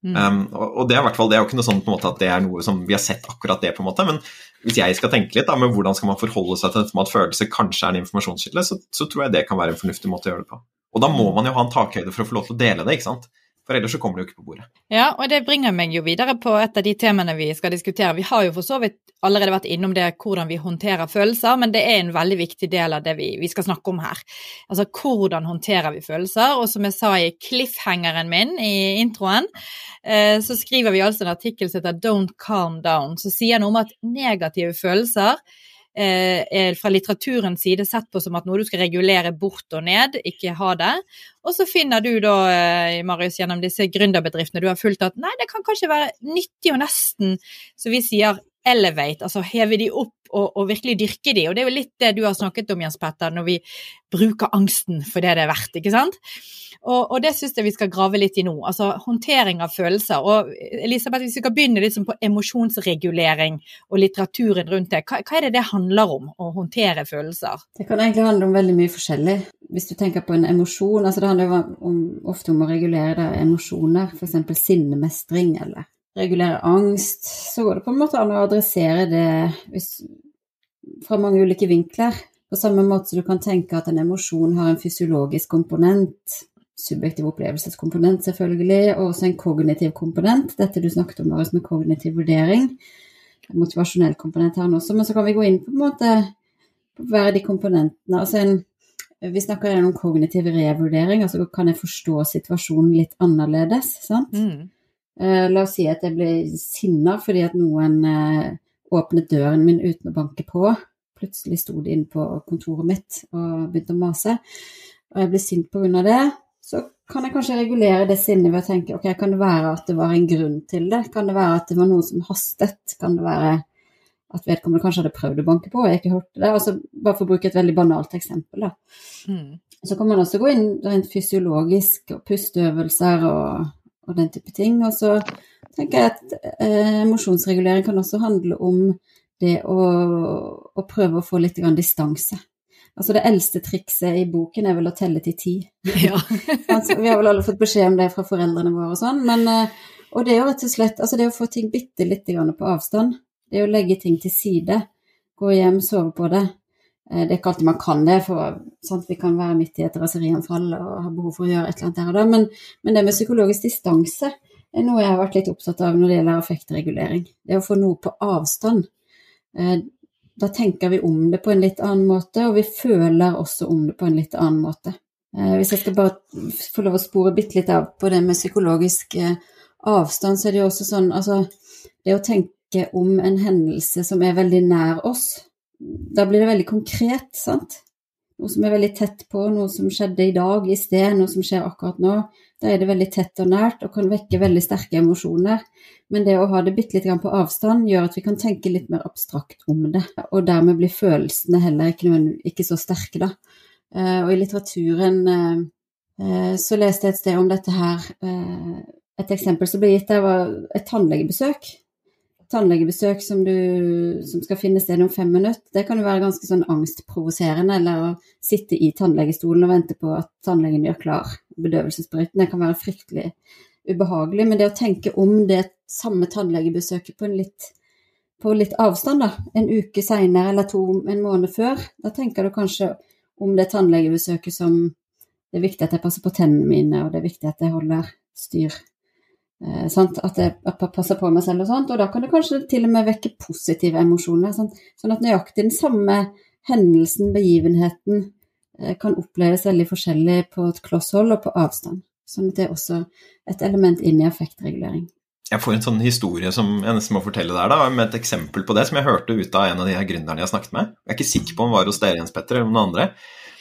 Mm. Um, og, det er, hvert fall, det er jo ikke noe sånn på en måte at det er noe som vi har sett akkurat det, på en måte, men hvis jeg skal tenke litt da, med hvordan skal man forholde seg til dette med at følelse kanskje er en informasjonskilde, så, så, tror jeg det kan være en fornuftig måte å gjøre det på. Og da må man jo ha en takhøyde for å få lov til å dele det, ikke sant. For ellers så kommer det jo ikke på bordet. Ja, og det bringer meg jo videre på et av de temaene vi skal diskutere. Vi har jo for så vidt allerede vært innom det hvordan vi håndterer følelser, men det er en veldig viktig del av det vi, vi skal snakke om her. Altså hvordan håndterer vi følelser? Og som jeg sa i cliffhangeren min i introen, eh, så skriver vi altså en artikkel som heter Don't Calm Down, som sier noe om at negative følelser er fra litteraturens side sett på som at noe du skal regulere bort og ned, ikke ha det. Og så finner du da, eh, Marius, gjennom disse gründerbedriftene du har fulgt at nei, det kan kanskje være nyttig og nesten, så vi sier elevate, altså heve de opp og, og, virkelig dyrke de. Og det er jo litt det du har snakket om, Jens Petter, når vi bruker angsten for det det er verdt, ikke sant? Og, og det syns jeg vi skal grave litt i nå. Altså håndtering av følelser. Og Elisabeth, hvis vi skal begynne liksom på emosjonsregulering og litteraturen rundt det, hva, hva, er det det handler om, å håndtere følelser? Det kan egentlig handle om veldig mye forskjellig. Hvis du tenker på en emosjon, altså det handler om, ofte om å regulere emosjoner, f.eks. sinnemestring eller regulere angst, så går det på en måte an å adressere det hvis, fra mange ulike vinkler. På samme måte som du kan tenke at en emosjon har en fysiologisk komponent, subjektiv opplevelseskomponent selvfølgelig, og også en kognitiv komponent. Dette du snakket om med kognitiv vurdering. Motivasjonell komponent her også. Men så kan vi gå inn på en måte på hver de komponentene. Altså en, vi snakker om kognitiv revurdering, altså kan jeg forstå situasjonen litt annerledes. sant? Mm. Uh, la oss si at jeg ble sinna fordi at noen uh, åpnet døren min uten å banke på. Plutselig sto de inne på kontoret mitt og begynte å mase. Og jeg ble sint pga. det så kan jeg kanskje regulere det sinnet ved å tenke ok, kan det være at det var en grunn til det? Kan det være at det var noe som hastet? Kan det være at vedkommende kanskje hadde prøvd å banke på og jeg ikke hørte det? Altså, bare for å bruke et veldig banalt eksempel, da. Mm. Så kan man også gå inn rent fysiologisk og pusteøvelser og, og, den type ting. Og så tenker jeg at eh, emosjonsregulering kan også handle om det å, å prøve å få litt grann distanse. Altså det eldste trikset i boken er vel å telle til ti. Ja. altså, vi har vel alle fått beskjed om det fra foreldrene våre og sånn, men eh, Og det er jo rett og slett altså det å få ting bitte lite grann på avstand. Det er å legge ting til side. Gå hjem, sove på det. Eh, det er ikke alltid man kan det, for sant, vi kan være midt i et raserianfall og ha behov for å gjøre et eller annet der og da, men, men det med psykologisk distanse er noe jeg har vært litt opptatt av når det gjelder affektregulering. Det å få noe på avstand. Eh, da tenker vi om det på en litt annen måte, og vi føler også om det på en litt annen måte. Eh, hvis jeg skal bare få lov å spore bitte litt av på det med psykologisk avstand, så er det jo også sånn altså det å tenke om en hendelse som er veldig nær oss, da blir det veldig konkret, sant? Noe som er veldig tett på, noe som skjedde i dag, i sted, noe som skjer akkurat nå. Da er det veldig tett og nært og kan vekke veldig sterke emosjoner. Men det å ha det bitte litt på avstand gjør at vi kan tenke litt mer abstrakt om det. Og dermed blir følelsene heller ikke, ikke så sterke, da. Eh, og i litteraturen eh, eh, så leste jeg et sted om dette her. Et eksempel som ble gitt der, var et tannlegebesøk tannlegebesøk som, du, som skal finne sted om fem minutter, det kan jo være ganske sånn angstprovoserende. Eller å sitte i tannlegestolen og vente på at tannlegen gjør klar bedøvelsessprøyten. Det kan være fryktelig ubehagelig. Men det å tenke om det samme tannlegebesøket på, litt, på litt avstand, da, en uke seinere eller to, en måned før, da tenker du kanskje om det tannlegebesøket som det er viktig at jeg passer på tennene mine, og det er viktig at jeg holder styr Eh, at jeg passer på meg selv og sånt. Og da kan det kanskje til og med vekke positive emosjoner. Sant? Sånn at nøyaktig den samme hendelsen, begivenheten, eh, kan oppleves veldig forskjellig på et klosshold og på avstand. Sånn at det er også et element inn i affektregulering. Jeg får en sånn historie som jeg nesten må fortelle der, da, med et eksempel på det, som jeg hørte ut av en av de her gründerne jeg snakket med. Jeg er ikke sikker på om det var hos dere, Jens Petter, eller noen andre.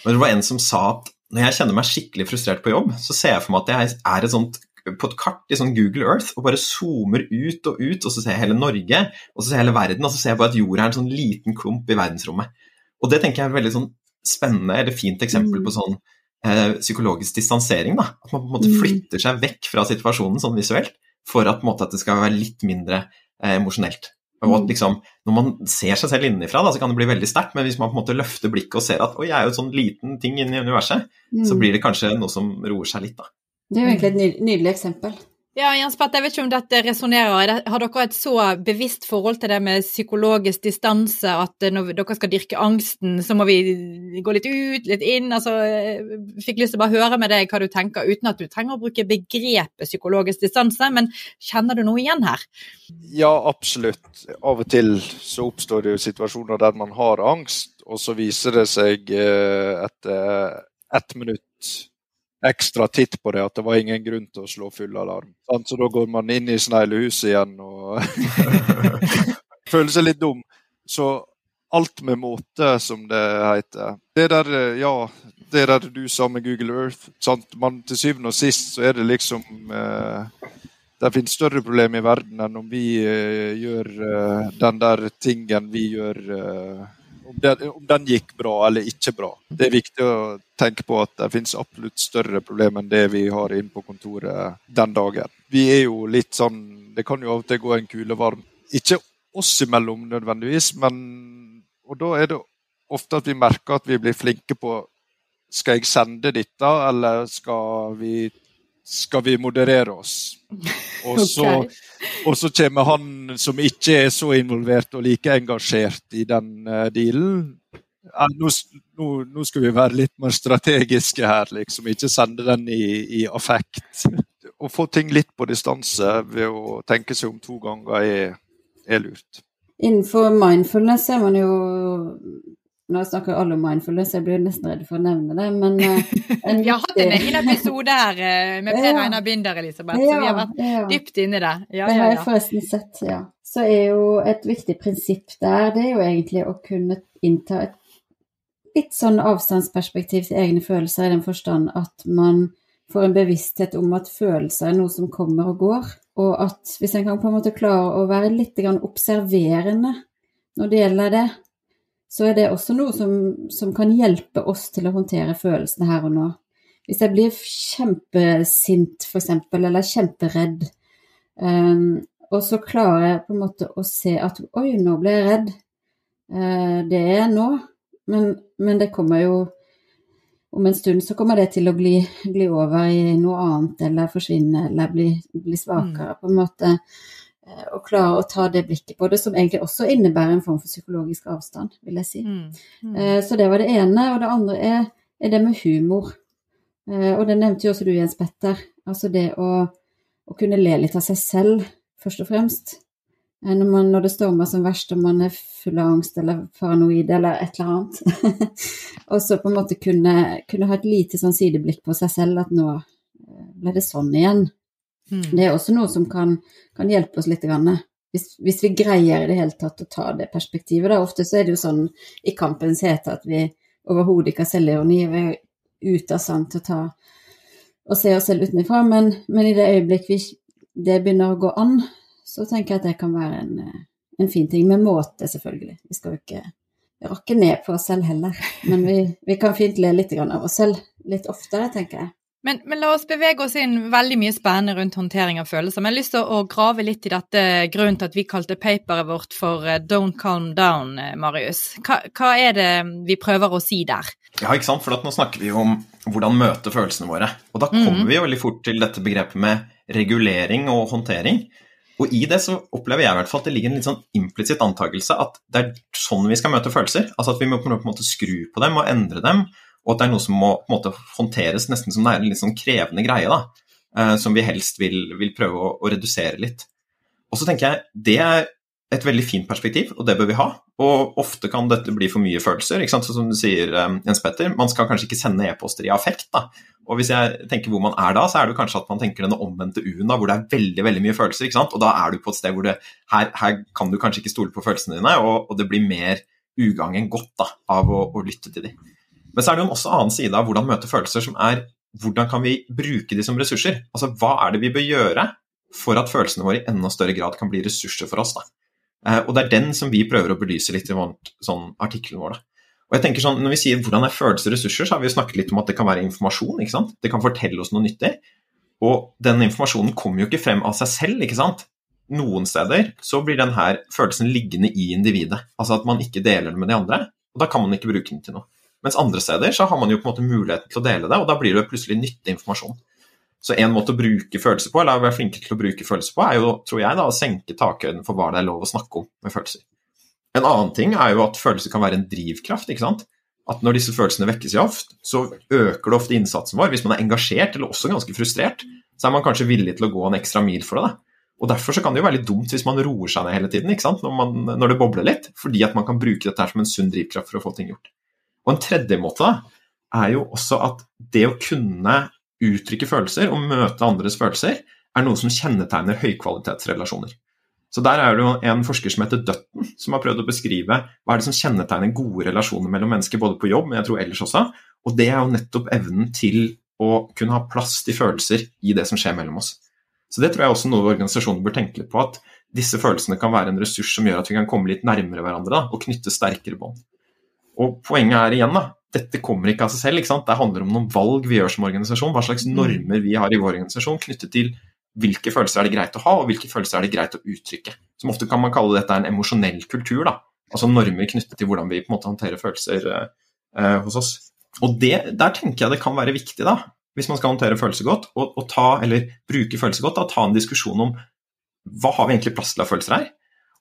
Men det var en som sa at når jeg kjenner meg skikkelig frustrert på jobb, så ser jeg for meg at jeg er et sånt på et kart i sånn Google Earth og bare zoomer ut og ut, og så ser jeg hele Norge, og så ser jeg hele verden, og så ser jeg bare at jorda er en sånn liten klump i verdensrommet. Og det tenker jeg er et veldig sånn spennende eller fint eksempel på mm. sånn eh, psykologisk distansering. da, At man på en måte mm. flytter seg vekk fra situasjonen sånn visuelt, for at, måte, at det skal være litt mindre eh, emosjonelt. Og at mm. liksom, Når man ser seg selv innenfra, da, så kan det bli veldig sterkt, men hvis man på en måte løfter blikket og ser at oi, jeg er jo en sånn liten ting inni universet, mm. så blir det kanskje noe som roer seg litt. da. Det er jo egentlig et nydelig eksempel. Ja, Jens Petter, jeg vet ikke om dette resonnerer. Har dere et så bevisst forhold til det med psykologisk distanse at når dere skal dyrke angsten, så må vi gå litt ut, litt inn? Altså, fikk lyst til å bare høre med deg hva du tenker, uten at du trenger å bruke begrepet psykologisk distanse, men kjenner du noe igjen her? Ja, absolutt. Av og til så oppstår det jo situasjoner der man har angst, og så viser det seg eh, etter ett minutt ekstra titt på det, at det var ingen grunn til å slå full alarm. Så da går man inn i sneglehuset igjen og føler seg litt dum. Så alt med måte, som det heter. Det der, ja, det der du sa med Google Earth sant? Man, Til syvende og sist så er det liksom eh, Det finnes større problemer i verden enn om vi eh, gjør eh, den der tingen vi gjør eh, om den, om den, gikk bra eller ikke bra. Det er viktig å tenke på at det finnes absolutt større problemer enn det vi har inne på kontoret den dagen. Vi er jo litt sånn Det kan jo av og til gå en kule varm. Ikke oss imellom nødvendigvis, men Og da er det ofte at vi merker at vi blir flinke på Skal jeg sende dette, eller skal vi skal vi moderere oss. Og så, okay. og så, kommer han som ikke er så involvert og like engasjert i den uh, dealen. Nå, nå, nå, skal vi være litt mer strategiske her, liksom. Ikke sende den i, i, affekt. Å få ting litt på distanse ved å tenke seg om to ganger er, er lurt. Innenfor mindfulness er man jo nå snakker jo alle om mindfulness, jeg blir nesten redd for å nevne det, men uh, Vi har hatt en egen episode her uh, med Per Einar Binder, Elisabeth, ja, så vi har vært ja. dypt inni det. Ja, det har jeg forresten sett, ja. Så er jo et viktig prinsipp der, det er jo egentlig å kunne innta et litt sånn avstandsperspektiv til egne følelser, i den forstand at man får en bevissthet om at følelser er noe som kommer og går, og at hvis en kan på en måte klare å være litt observerende når det gjelder det, så er det også noe som, som kan hjelpe oss til å håndtere følelsene her og nå. Hvis jeg blir kjempesint, f.eks., eller kjemperedd, um, og så klarer jeg på en måte å se at oi, nå ble jeg redd, Uh, det er jeg nå, men, men, det kommer jo Om en stund så kommer det til å gli, gli over i noe annet, eller forsvinne, eller bli, bli svakere, mm. på en måte. Eh, og klare å ta det blikket på det, som egentlig også innebærer en form for psykologisk avstand, vil jeg si. Mm. Mm. Så det var det ene. Og det andre er, er det med humor. Og det nevnte jo også du, Jens Petter. Altså det å, å kunne le litt av seg selv, først og fremst. Eh, når, man, når, det stormer som verst og man er full av angst eller paranoid eller et eller annet. og så på en måte kunne, kunne, ha et lite sånn sideblikk på seg selv at nå eh, ble det sånn igjen. Mm. Det er også noe som kan, kan hjelpe oss litt. Grann. Hvis, hvis, vi greier i det hele tatt å ta det perspektivet. Da. Ofte så er det jo sånn i kampens hete at vi overhodet ikke har selvironi. Vi er ute av stand til å ta og se oss selv utenfra. Men, men i det øyeblikk vi, det begynner å gå an, så tenker jeg at det kan være en, en fin ting. Med måte, selvfølgelig. Vi skal jo ikke rakke ned på oss selv heller. Men vi, vi kan fint le litt av oss selv litt oftere, tenker jeg. Men, men, la oss bevege oss inn veldig mye spennende rundt håndtering av følelser. Men jeg har lyst til å, grave litt i dette grunnen til at vi kalte paperet vårt for uh, Don't Calm Down, uh, Marius. Hva, hva, er det vi prøver å si der? Ja, ikke sant. For nå snakker vi om hvordan møte følelsene våre. Og da kommer mm. vi veldig fort til dette begrepet med regulering og håndtering. Og i det så opplever jeg i hvert fall at det ligger en litt sånn implisitt antakelse at det er sånn vi skal møte følelser. Altså at vi må på en måte skru på dem og endre dem, og at det er noe som må måte håndteres nesten som det er en litt sånn krevende greie, da. Eh, som vi helst vil, vil prøve å, å, redusere litt. Og så tenker jeg det er et veldig fint perspektiv, og det bør vi ha. Og ofte kan dette bli for mye følelser. ikke sant? Så som du sier, um, Jens Petter, man skal kanskje ikke sende e-poster i affekt. da. Og hvis jeg tenker hvor man er da, så er det kanskje at man tenker denne omvendte U-en, hvor det er veldig veldig mye følelser. ikke sant? Og da er du på et sted hvor det, her, her kan du kanskje ikke stole på følelsene dine, og, og det blir mer ugagn enn godt da, av å, å, lytte til dem. Men så er det jo også annen side av hvordan møte følelser, som er hvordan kan vi bruke de som ressurser? Altså hva er det vi bør gjøre for at følelsene våre i enda større grad kan bli ressurser for oss? da? Eh, og det er den som vi prøver å belyse litt i sånn, artikkelen vår. Og jeg tenker sånn, Når vi sier hvordan er følelser ressurser, så har vi jo snakket litt om at det kan være informasjon. ikke sant? Det kan fortelle oss noe nyttig. Og den informasjonen kommer jo ikke frem av seg selv. ikke sant? Noen steder så blir denne følelsen liggende i individet. Altså at man ikke deler det med de andre. Og da kan man ikke bruke den til noe. Mens andre steder så har man jo på en måte muligheten til å dele det, og da blir det plutselig nyttig informasjon. Så en måte å bruke følelser på, eller være flinke til å bruke følelser på, er jo, tror jeg, da, å senke takhøyden for hva det er lov å snakke om med følelser. En annen ting er jo at følelser kan være en drivkraft. ikke sant? At når disse følelsene vekkes i oft, så øker det ofte innsatsen vår. Hvis man er engasjert, eller også ganske frustrert, så er man kanskje villig til å gå en ekstra mil for det. Og Derfor så kan det jo være litt dumt hvis man roer seg ned hele tiden ikke sant? Når, man, når det bobler litt, fordi at man kan bruke dette her som en sunn drivkraft for å få ting gjort. Og En tredje måte er jo også at det å kunne uttrykke følelser og møte andres følelser, er noe som kjennetegner høykvalitetsrelasjoner. Så Der er det jo en forsker som heter Dutton, som har prøvd å beskrive hva er det som kjennetegner gode relasjoner mellom mennesker, både på jobb, men jeg tror ellers også. Og det er jo nettopp evnen til å kunne ha plass til følelser i det som skjer mellom oss. Så det tror jeg også noe organisasjoner bør tenke litt på, at disse følelsene kan være en ressurs som gjør at vi kan komme litt nærmere hverandre da, og knytte sterkere bånd. Og poenget er igjen da, dette kommer ikke av seg selv. ikke sant? Det handler om noen valg vi gjør som organisasjon. Hva slags mm. normer vi har i vår organisasjon knyttet til hvilke følelser er det greit å ha, og hvilke følelser er det greit å uttrykke. Som ofte kan man kalle dette en emosjonell kultur. da, Altså normer knyttet til hvordan vi på en måte håndterer følelser eh, hos oss. Og det, Der tenker jeg det kan være viktig, da, hvis man skal håndtere følelser godt, og, og ta, eller bruke følelser godt, da, ta en diskusjon om hva har vi egentlig plass til av følelser her?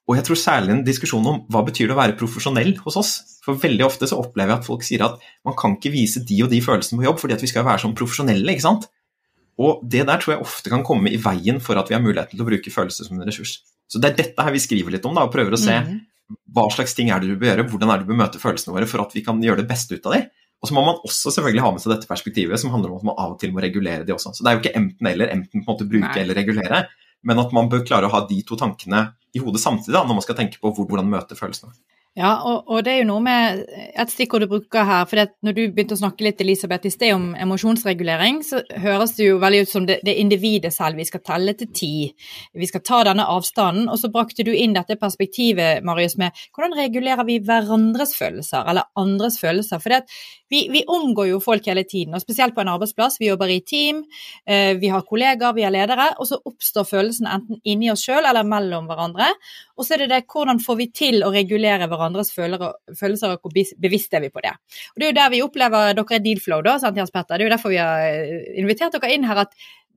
Og jeg tror særlig en diskusjon om hva betyr det å være profesjonell hos oss. For veldig ofte så opplever jeg at folk sier at man kan ikke vise de og de følelsene på jobb fordi at vi skal være sånn profesjonelle. ikke sant? Og det der tror jeg ofte kan komme i veien for at vi har muligheten til å bruke følelser som en ressurs. Så det er dette her vi skriver litt om, da, og prøver å se mm. hva slags ting er det du bør gjøre, hvordan er det du bør møte følelsene våre for at vi kan gjøre det beste ut av dem. Og så må man også selvfølgelig ha med seg dette perspektivet som handler om at man av og til må regulere de også. Så det er jo ikke enten-eller, enten på en måte bruke Nei. eller regulere, men at man bør klare å ha de to tankene i hodet samtidig da, når man skal tenke på hvordan møte følelsene. Ja, og, og, det er jo noe med et stikkord du bruker her. for Når du begynte å snakke litt Elisabeth, i sted om emosjonsregulering, så høres det jo veldig ut som det, det individet selv. Vi skal telle til ti. Vi skal ta denne avstanden. Og så brakte du inn dette perspektivet, Marius, med hvordan regulerer vi hverandres følelser, eller andres følelser. For vi, vi, omgår jo folk hele tiden, og spesielt på en arbeidsplass. Vi jobber i team, eh, vi har kollegaer, vi har ledere, og så oppstår følelsen enten inni oss sjøl eller mellom hverandre. Og så er det det hvordan får vi til å regulere hverandres følelser, og hvor bevisst er vi på det. Og Det er jo der vi opplever dere er Dealflow, da, sant Jens Petter. Det er jo derfor vi har eh, invitert dere inn her, at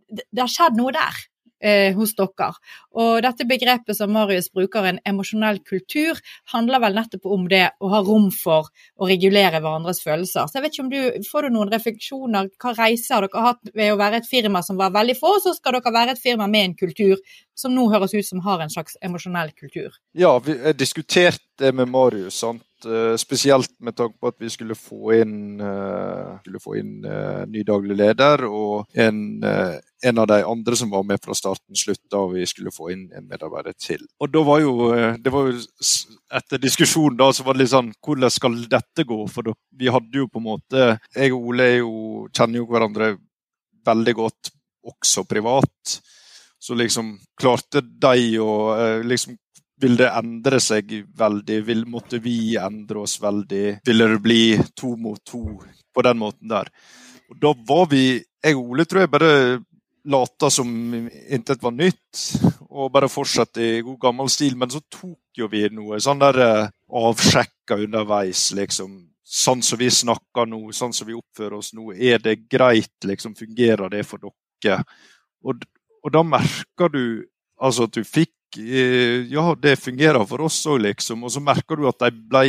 det har skjedd noe der eh, hos dere. Og dette begrepet som Marius bruker, en emosjonell kultur, handler vel nettopp om det å ha rom for å regulere hverandres følelser. Så jeg vet ikke om du Får du noen refleksjoner? Hva reiser har dere hatt ved å være et firma som var veldig få, så skal dere være et firma med en kultur som nå høres ut som har en slags emosjonell kultur? Ja, vi diskuterte det med Marius. sant? Eh, spesielt med tanke på at vi skulle få inn, uh, skulle få inn ny daglig leder og en, en, av de andre som var med fra starten, slutt, og vi skulle få inn en medarbeider til. Og da var jo, det var jo Etter diskusjonen da, så var det litt sånn Hvordan skal dette gå? For da, vi hadde jo på en måte Jeg og Ole jo, kjenner jo hverandre veldig godt, også privat. Så liksom klarte de å liksom vil det endre seg veldig? Vil, måtte vi endre oss veldig? Ville det bli to mot to på den måten der? Og Da var vi Jeg og Ole tror jeg bare lata som intet var nytt, og bare fortsatte i god gammel stil. Men så tok jo vi noe sånn der eh, avsjekka underveis, liksom. Sånn som vi snakker nå, sånn som vi oppfører oss nå. Er det greit? liksom, Fungerer det for dere? Og, og da merker du altså at du fikk ja, det fungerer for oss òg, liksom. Og så merker du at de ble,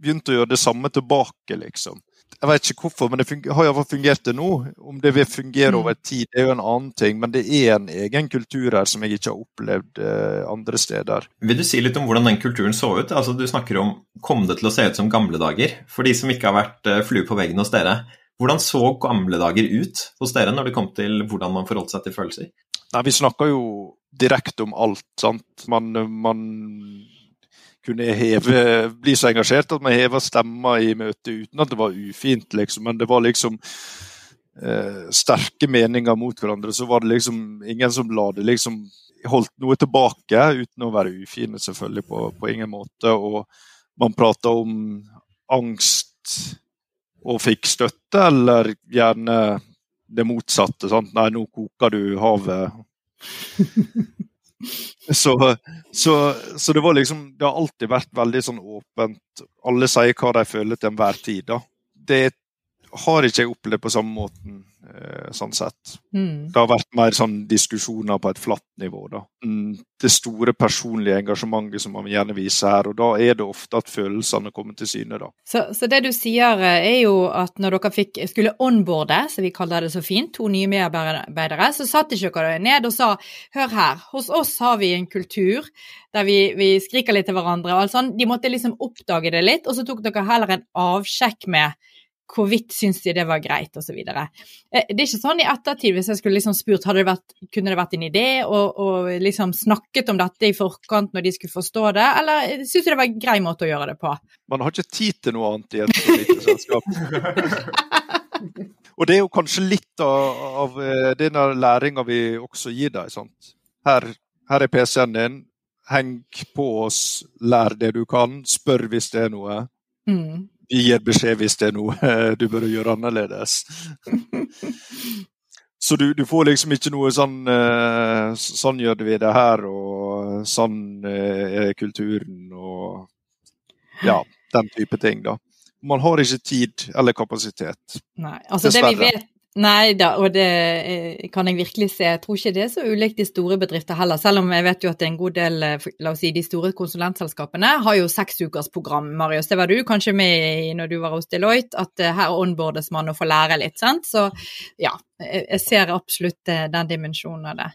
begynte å gjøre det samme tilbake, liksom. Jeg vet ikke hvorfor, men det har iallfall fungert det nå. Om det vil fungere mm. over tid, det er jo en annen ting. Men det er en egen kultur her som jeg ikke har opplevd eh, andre steder. Vil du si litt om hvordan den kulturen så ut? Altså, du snakker om kom det til å se ut som gamle dager? For de som ikke har vært eh, flue på veggen hos dere. Hvordan så gamle dager ut hos dere når det kom til hvordan man forholdt seg til følelser? Nei, Vi snakker jo direkte om alt. sant? Man, man kunne heve, bli så engasjert at man heva stemma i møtet uten at det var ufint, liksom. Men det var liksom eh, sterke meninger mot hverandre. Så var det liksom ingen som la det liksom Holdt noe tilbake uten å være ufine, selvfølgelig, på, på ingen måte. Og man prata om angst og fikk støtte, eller gjerne det motsatte. Sant? Nei, nå koker du havet så, så, så, det var liksom Det har alltid vært veldig sånn åpent. Alle sier hva de føler til enhver tid. da. Det har ikke jeg opplevd på samme måten sånn sett. Mm. Det har vært mer sånn diskusjoner på et flatt nivå. da. Mm, det store personlige engasjementet som man gjerne viser her, og da er det ofte at følelsene kommer til syne. da. Så, så det du sier eh, er jo at når dere fikk, skulle onboarde, som vi kaller det så fint, to nye medarbeidere, så satt ikke dere ned og sa hør her, hos oss har vi en kultur der vi, vi skriker litt til hverandre og alt sånt. De måtte liksom oppdage det litt, og så tok dere heller en avsjekk med hvorvidt syns de det var greit, osv. Eh, det er ikke sånn i ettertid, hvis jeg skulle liksom spurt hadde det vært, kunne det vært en idé og, liksom snakket om dette i forkant når de skulle forstå det, eller syns du det var en grei måte å gjøre det på? Man har ikke tid til noe annet i et lite selskap. og det er jo kanskje litt av, av den denne læringa vi også gir deg. sant? Her, her er PC-en din. Heng på oss, lær det du kan, spør hvis det er noe. Mm gir beskjed hvis det er noe du bør gjøre annerledes. Så du, du, får liksom ikke noe sånn uh, Sånn gjør vi det her, og sånn uh, er kulturen, og ja, den type ting, da. Man har ikke tid eller kapasitet. Nei, altså Dessverre. Det vi vet Nei da, og det eh, kan jeg virkelig se. Jeg tror ikke det er så ulikt i store bedrifter heller, selv om jeg vet jo at en god del, eh, la oss si de store konsulentselskapene har jo seksukersprogram. Marius, det var du kanskje med i når du var hos Deloitte, at eh, her onboardes man og får lære litt, sant. Så ja, jeg ser absolutt den dimensjonen av det.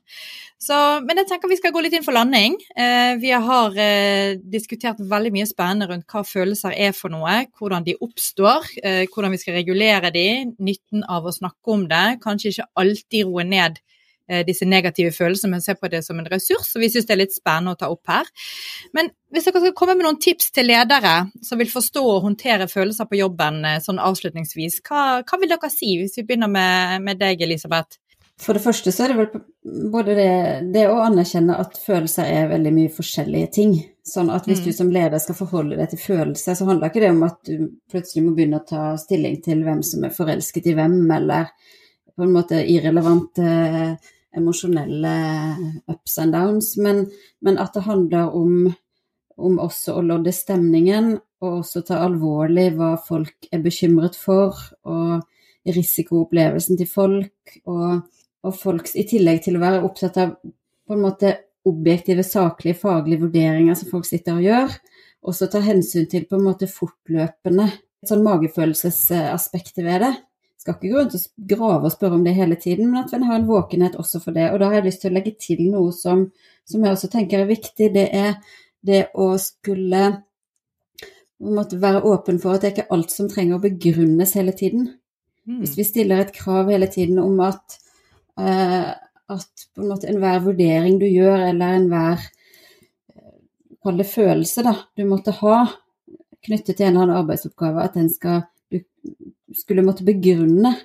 Så, men jeg tenker vi skal gå litt inn for landing. Eh, vi har eh, diskutert veldig mye spennende rundt hva følelser er for noe, hvordan de oppstår, eh, hvordan vi skal regulere de, nytten av å snakke om det. Kanskje ikke alltid roe ned eh, disse negative følelsene, men se på det som en ressurs. og Vi syns det er litt spennende å ta opp her. Men hvis dere skal komme med noen tips til ledere som vil forstå og håndtere følelser på jobben eh, sånn avslutningsvis, hva, hva vil dere si, hvis vi begynner med, med deg, Elisabeth? For det første så er det vel både det, det, å anerkjenne at følelser er veldig mye forskjellige ting. Sånn at hvis mm. du som leder skal forholde deg til følelser, så handler ikke det om at du plutselig må begynne å ta stilling til hvem som er forelsket i hvem, eller på en måte irrelevante emosjonelle ups and downs, men, men at det handler om om også å lodde stemningen, og også ta alvorlig hva folk er bekymret for, og risikoopplevelsen til folk, og, og folks i tillegg til å være opptatt av på en måte objektive, saklige, faglige vurderinger som folk sitter og gjør, også ta hensyn til på en måte fortløpende et sånn magefølelsesaspektet ved det. Skal ikke gå rundt og grave og spørre om det hele tiden, men at en har en våkenhet også for det. Og da har jeg lyst til å legge til noe som, som jeg også tenker er viktig. Det er det å skulle måtte være åpen for at det er ikke alt som trenger å begrunnes hele tiden. Mm. Hvis vi stiller et krav hele tiden om at, uh, at på en måte enhver vurdering du gjør, eller enhver kall det følelse, da, du måtte ha knyttet til en eller annen arbeidsoppgave, at den skal, du skulle måtte begrunne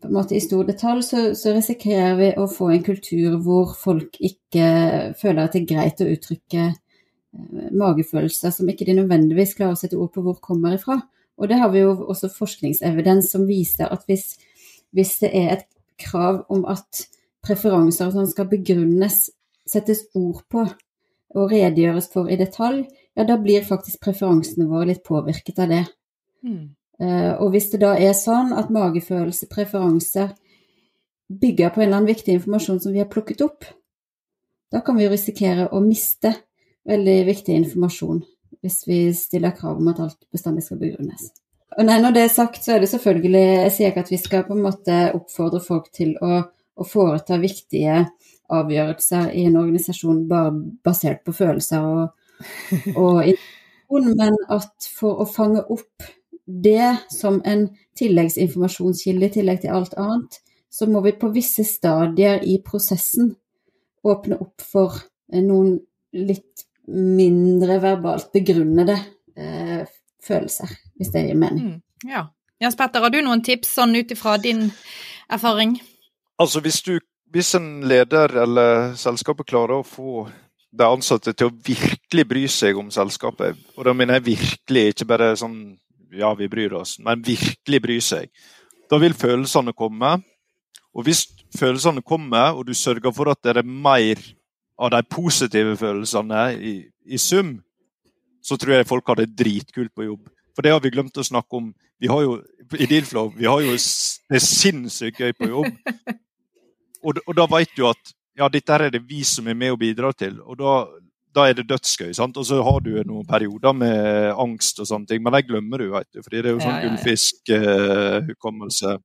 på en måte i stor detalj, så, så, risikerer vi å få en kultur hvor folk ikke føler at det er greit å uttrykke eh, magefølelser som ikke de nødvendigvis klarer å sette ord på hvor kommer ifra. Og det har vi jo også forskningsevidens som viser at hvis, hvis det er et krav om at preferanser sånn skal begrunnes, settes ord på, og redegjøres for i detalj, ja, da blir faktisk preferansene våre litt påvirket av det. Mm. Uh, og hvis det da er sånn at magefølelse, preferanse, bygger på en eller annen viktig informasjon som vi har plukket opp, da kan vi jo risikere å miste veldig viktig informasjon hvis vi stiller krav om at alt bestandig skal begrunnes. Og nei, når det er sagt, så er det selvfølgelig Jeg sier ikke at vi skal på en måte oppfordre folk til å, å foreta viktige avgjørelser i en organisasjon bare basert på følelser og, og men at for å fange opp det som en tilleggsinformasjonskilde i tillegg til alt annet, så må vi på visse stadier i prosessen åpne opp for noen litt mindre verbalt begrunnede eh, følelser, hvis det gir mening. Mm, ja. Jens Petter, har du noen tips sånn ut ifra din erfaring? Altså hvis du hvis en leder eller selskapet klarer å få de ansatte til å virkelig bry seg om selskapet, og da mener jeg virkelig, ikke bare sånn ja, vi bryr oss, men virkelig bry seg, da vil følelsene komme. Og hvis følelsene kommer, og du sørger for at det er mer av de positive følelsene i, i sum, så tror jeg folk har det dritkult på jobb. For det har vi glemt å snakke om. Vi har jo i Dealflow, vi har jo det sinnssykt gøy på jobb. Og, og da vet du at ja, dette er det vi som er med og bidrar til. Og da, da er det dødsgøy. sant? Og så har du noen perioder med angst og sånne ting, men det glemmer du, vet du. fordi det er jo sånn ja, ja, ja. gullfiskhukommelse. Uh,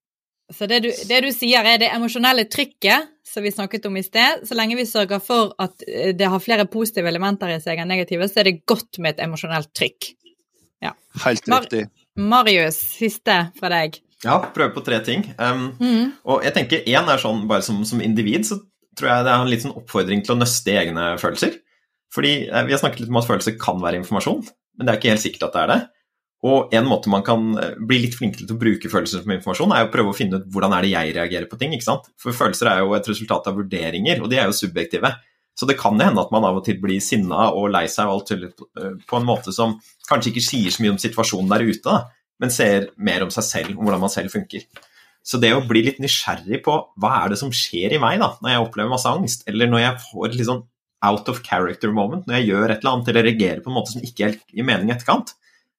så det du, det du, sier er det emosjonelle trykket som vi snakket om i sted. Så lenge vi sørger for at eh, det har flere positive elementer i seg enn negative, så er det godt med et emosjonelt trykk. Ja. Helt riktig. Mar Marius, siste fra deg. Ja, prøve på tre ting. Um, mm. Og jeg tenker én er sånn bare som, som, individ, så tror jeg det er en litt sånn oppfordring til å nøste egne følelser. Fordi vi har snakket litt om at følelser kan være informasjon, men det er ikke helt sikkert at det er det. Og en måte man kan eh, bli litt flinkere til å bruke følelser som informasjon, er å prøve å finne ut hvordan er det jeg reagerer på ting. ikke sant? For følelser er jo et resultat av vurderinger, og de er jo subjektive. Så det kan jo hende at man av og til blir sinna og lei seg og alt tullet eh, på en måte som kanskje ikke sier så mye om situasjonen der ute. da men ser mer om seg selv, om hvordan man selv funker. Så det å bli litt nysgjerrig på hva er det som skjer i meg da, når jeg opplever masse angst, eller når jeg får litt sånn out of character moment, når jeg gjør et eller annet eller reagerer på en måte som ikke helt gir mening i etterkant,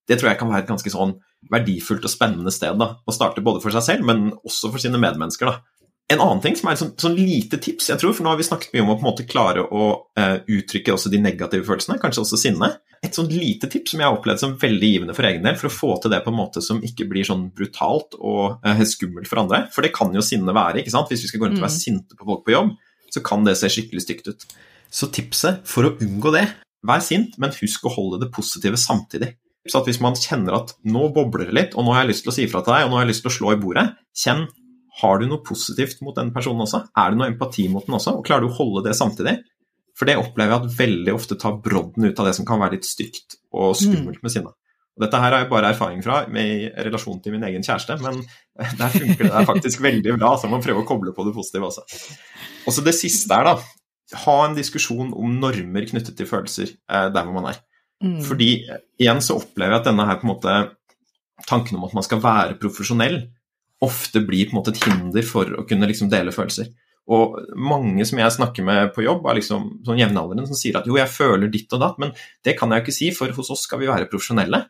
det tror jeg kan være et ganske sånn verdifullt og spennende sted da, å starte både for seg selv, men også for sine medmennesker. da. En annen ting som er et sånn, sånn, lite tips, jeg tror, for nå har vi snakket mye om å på en måte klare å uh, uttrykke også de negative følelsene, kanskje også sinne. Et sånn lite tips som jeg har opplevd som veldig givende for egen del, for å få til det på en måte som ikke blir sånn brutalt og uh, skummelt for andre. For det kan jo sinne være, ikke sant. Hvis vi skal gå rundt og være mm. sinte på folk på jobb, så kan det se skikkelig stygt ut. Så tipset for å unngå det, vær sint, men husk å holde det positive samtidig. Så at hvis man kjenner at nå bobler det litt, og nå har jeg lyst til å si ifra til deg, og nå har jeg lyst til å slå i bordet, kjenn har du noe positivt mot den personen også? Er det noe empati mot den også? Og klarer du å holde det samtidig? For det opplever jeg at veldig ofte tar brodden ut av det som kan være litt stygt og skummelt med sinne. Og dette her har jeg bare erfaring fra med relasjon til min egen kjæreste, men der funker det faktisk veldig bra. Så man prøver å koble på det positive også. Og så det siste er da ha en diskusjon om normer knyttet til følelser eh, der hvor man er. Mm. Fordi eh, igjen så opplever jeg at denne her på en måte tanken om at man skal være profesjonell, ofte blir på en måte et hinder for å kunne liksom dele følelser. Og mange som jeg snakker med på jobb, er liksom sånn jevnaldrende som sier at jo, jeg føler ditt og datt, men det kan jeg jo ikke si, for hos oss skal vi være profesjonelle.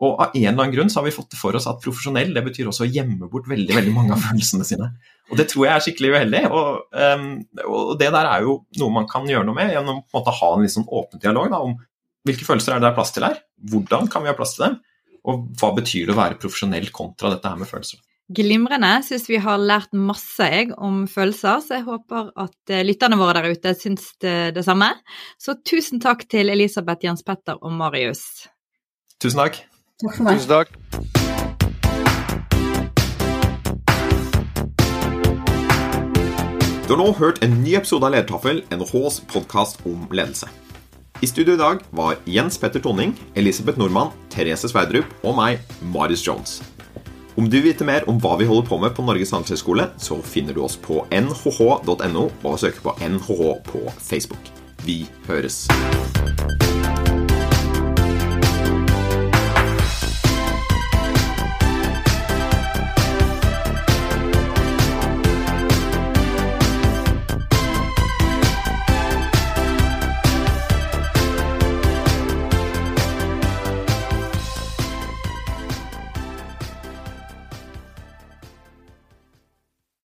Og av en eller annen grunn så har vi fått det for oss at profesjonell det betyr også å gjemme bort veldig veldig mange av følelsene sine. Og det tror jeg er skikkelig uheldig. Og, um, og det der er jo noe man kan gjøre noe med gjennom måte ha en litt sånn åpen dialog da, om hvilke følelser er det det er plass til her, hvordan kan vi ha plass til dem, og hva betyr det å være profesjonell kontra dette her med følelser. Glimrende. Syns vi har lært masse jeg, om følelser, så jeg håper at eh, lytterne våre der ute syns det, det samme. Så tusen takk til Elisabeth, Jens Petter og Marius. Tusen takk. Takk for meg. Tusen takk. Du har nå hørt en ny episode av Ledertaffel, NHHs podkast om ledelse. I studio i dag var Jens Petter Tonning, Elisabeth Nordmann, Therese Sverdrup og meg, Marius Jones. Om du vil vite mer om hva vi holder på med på Norges handelshøyskole, så finner du oss på nhh.no og søker på NHH på Facebook. Vi høres.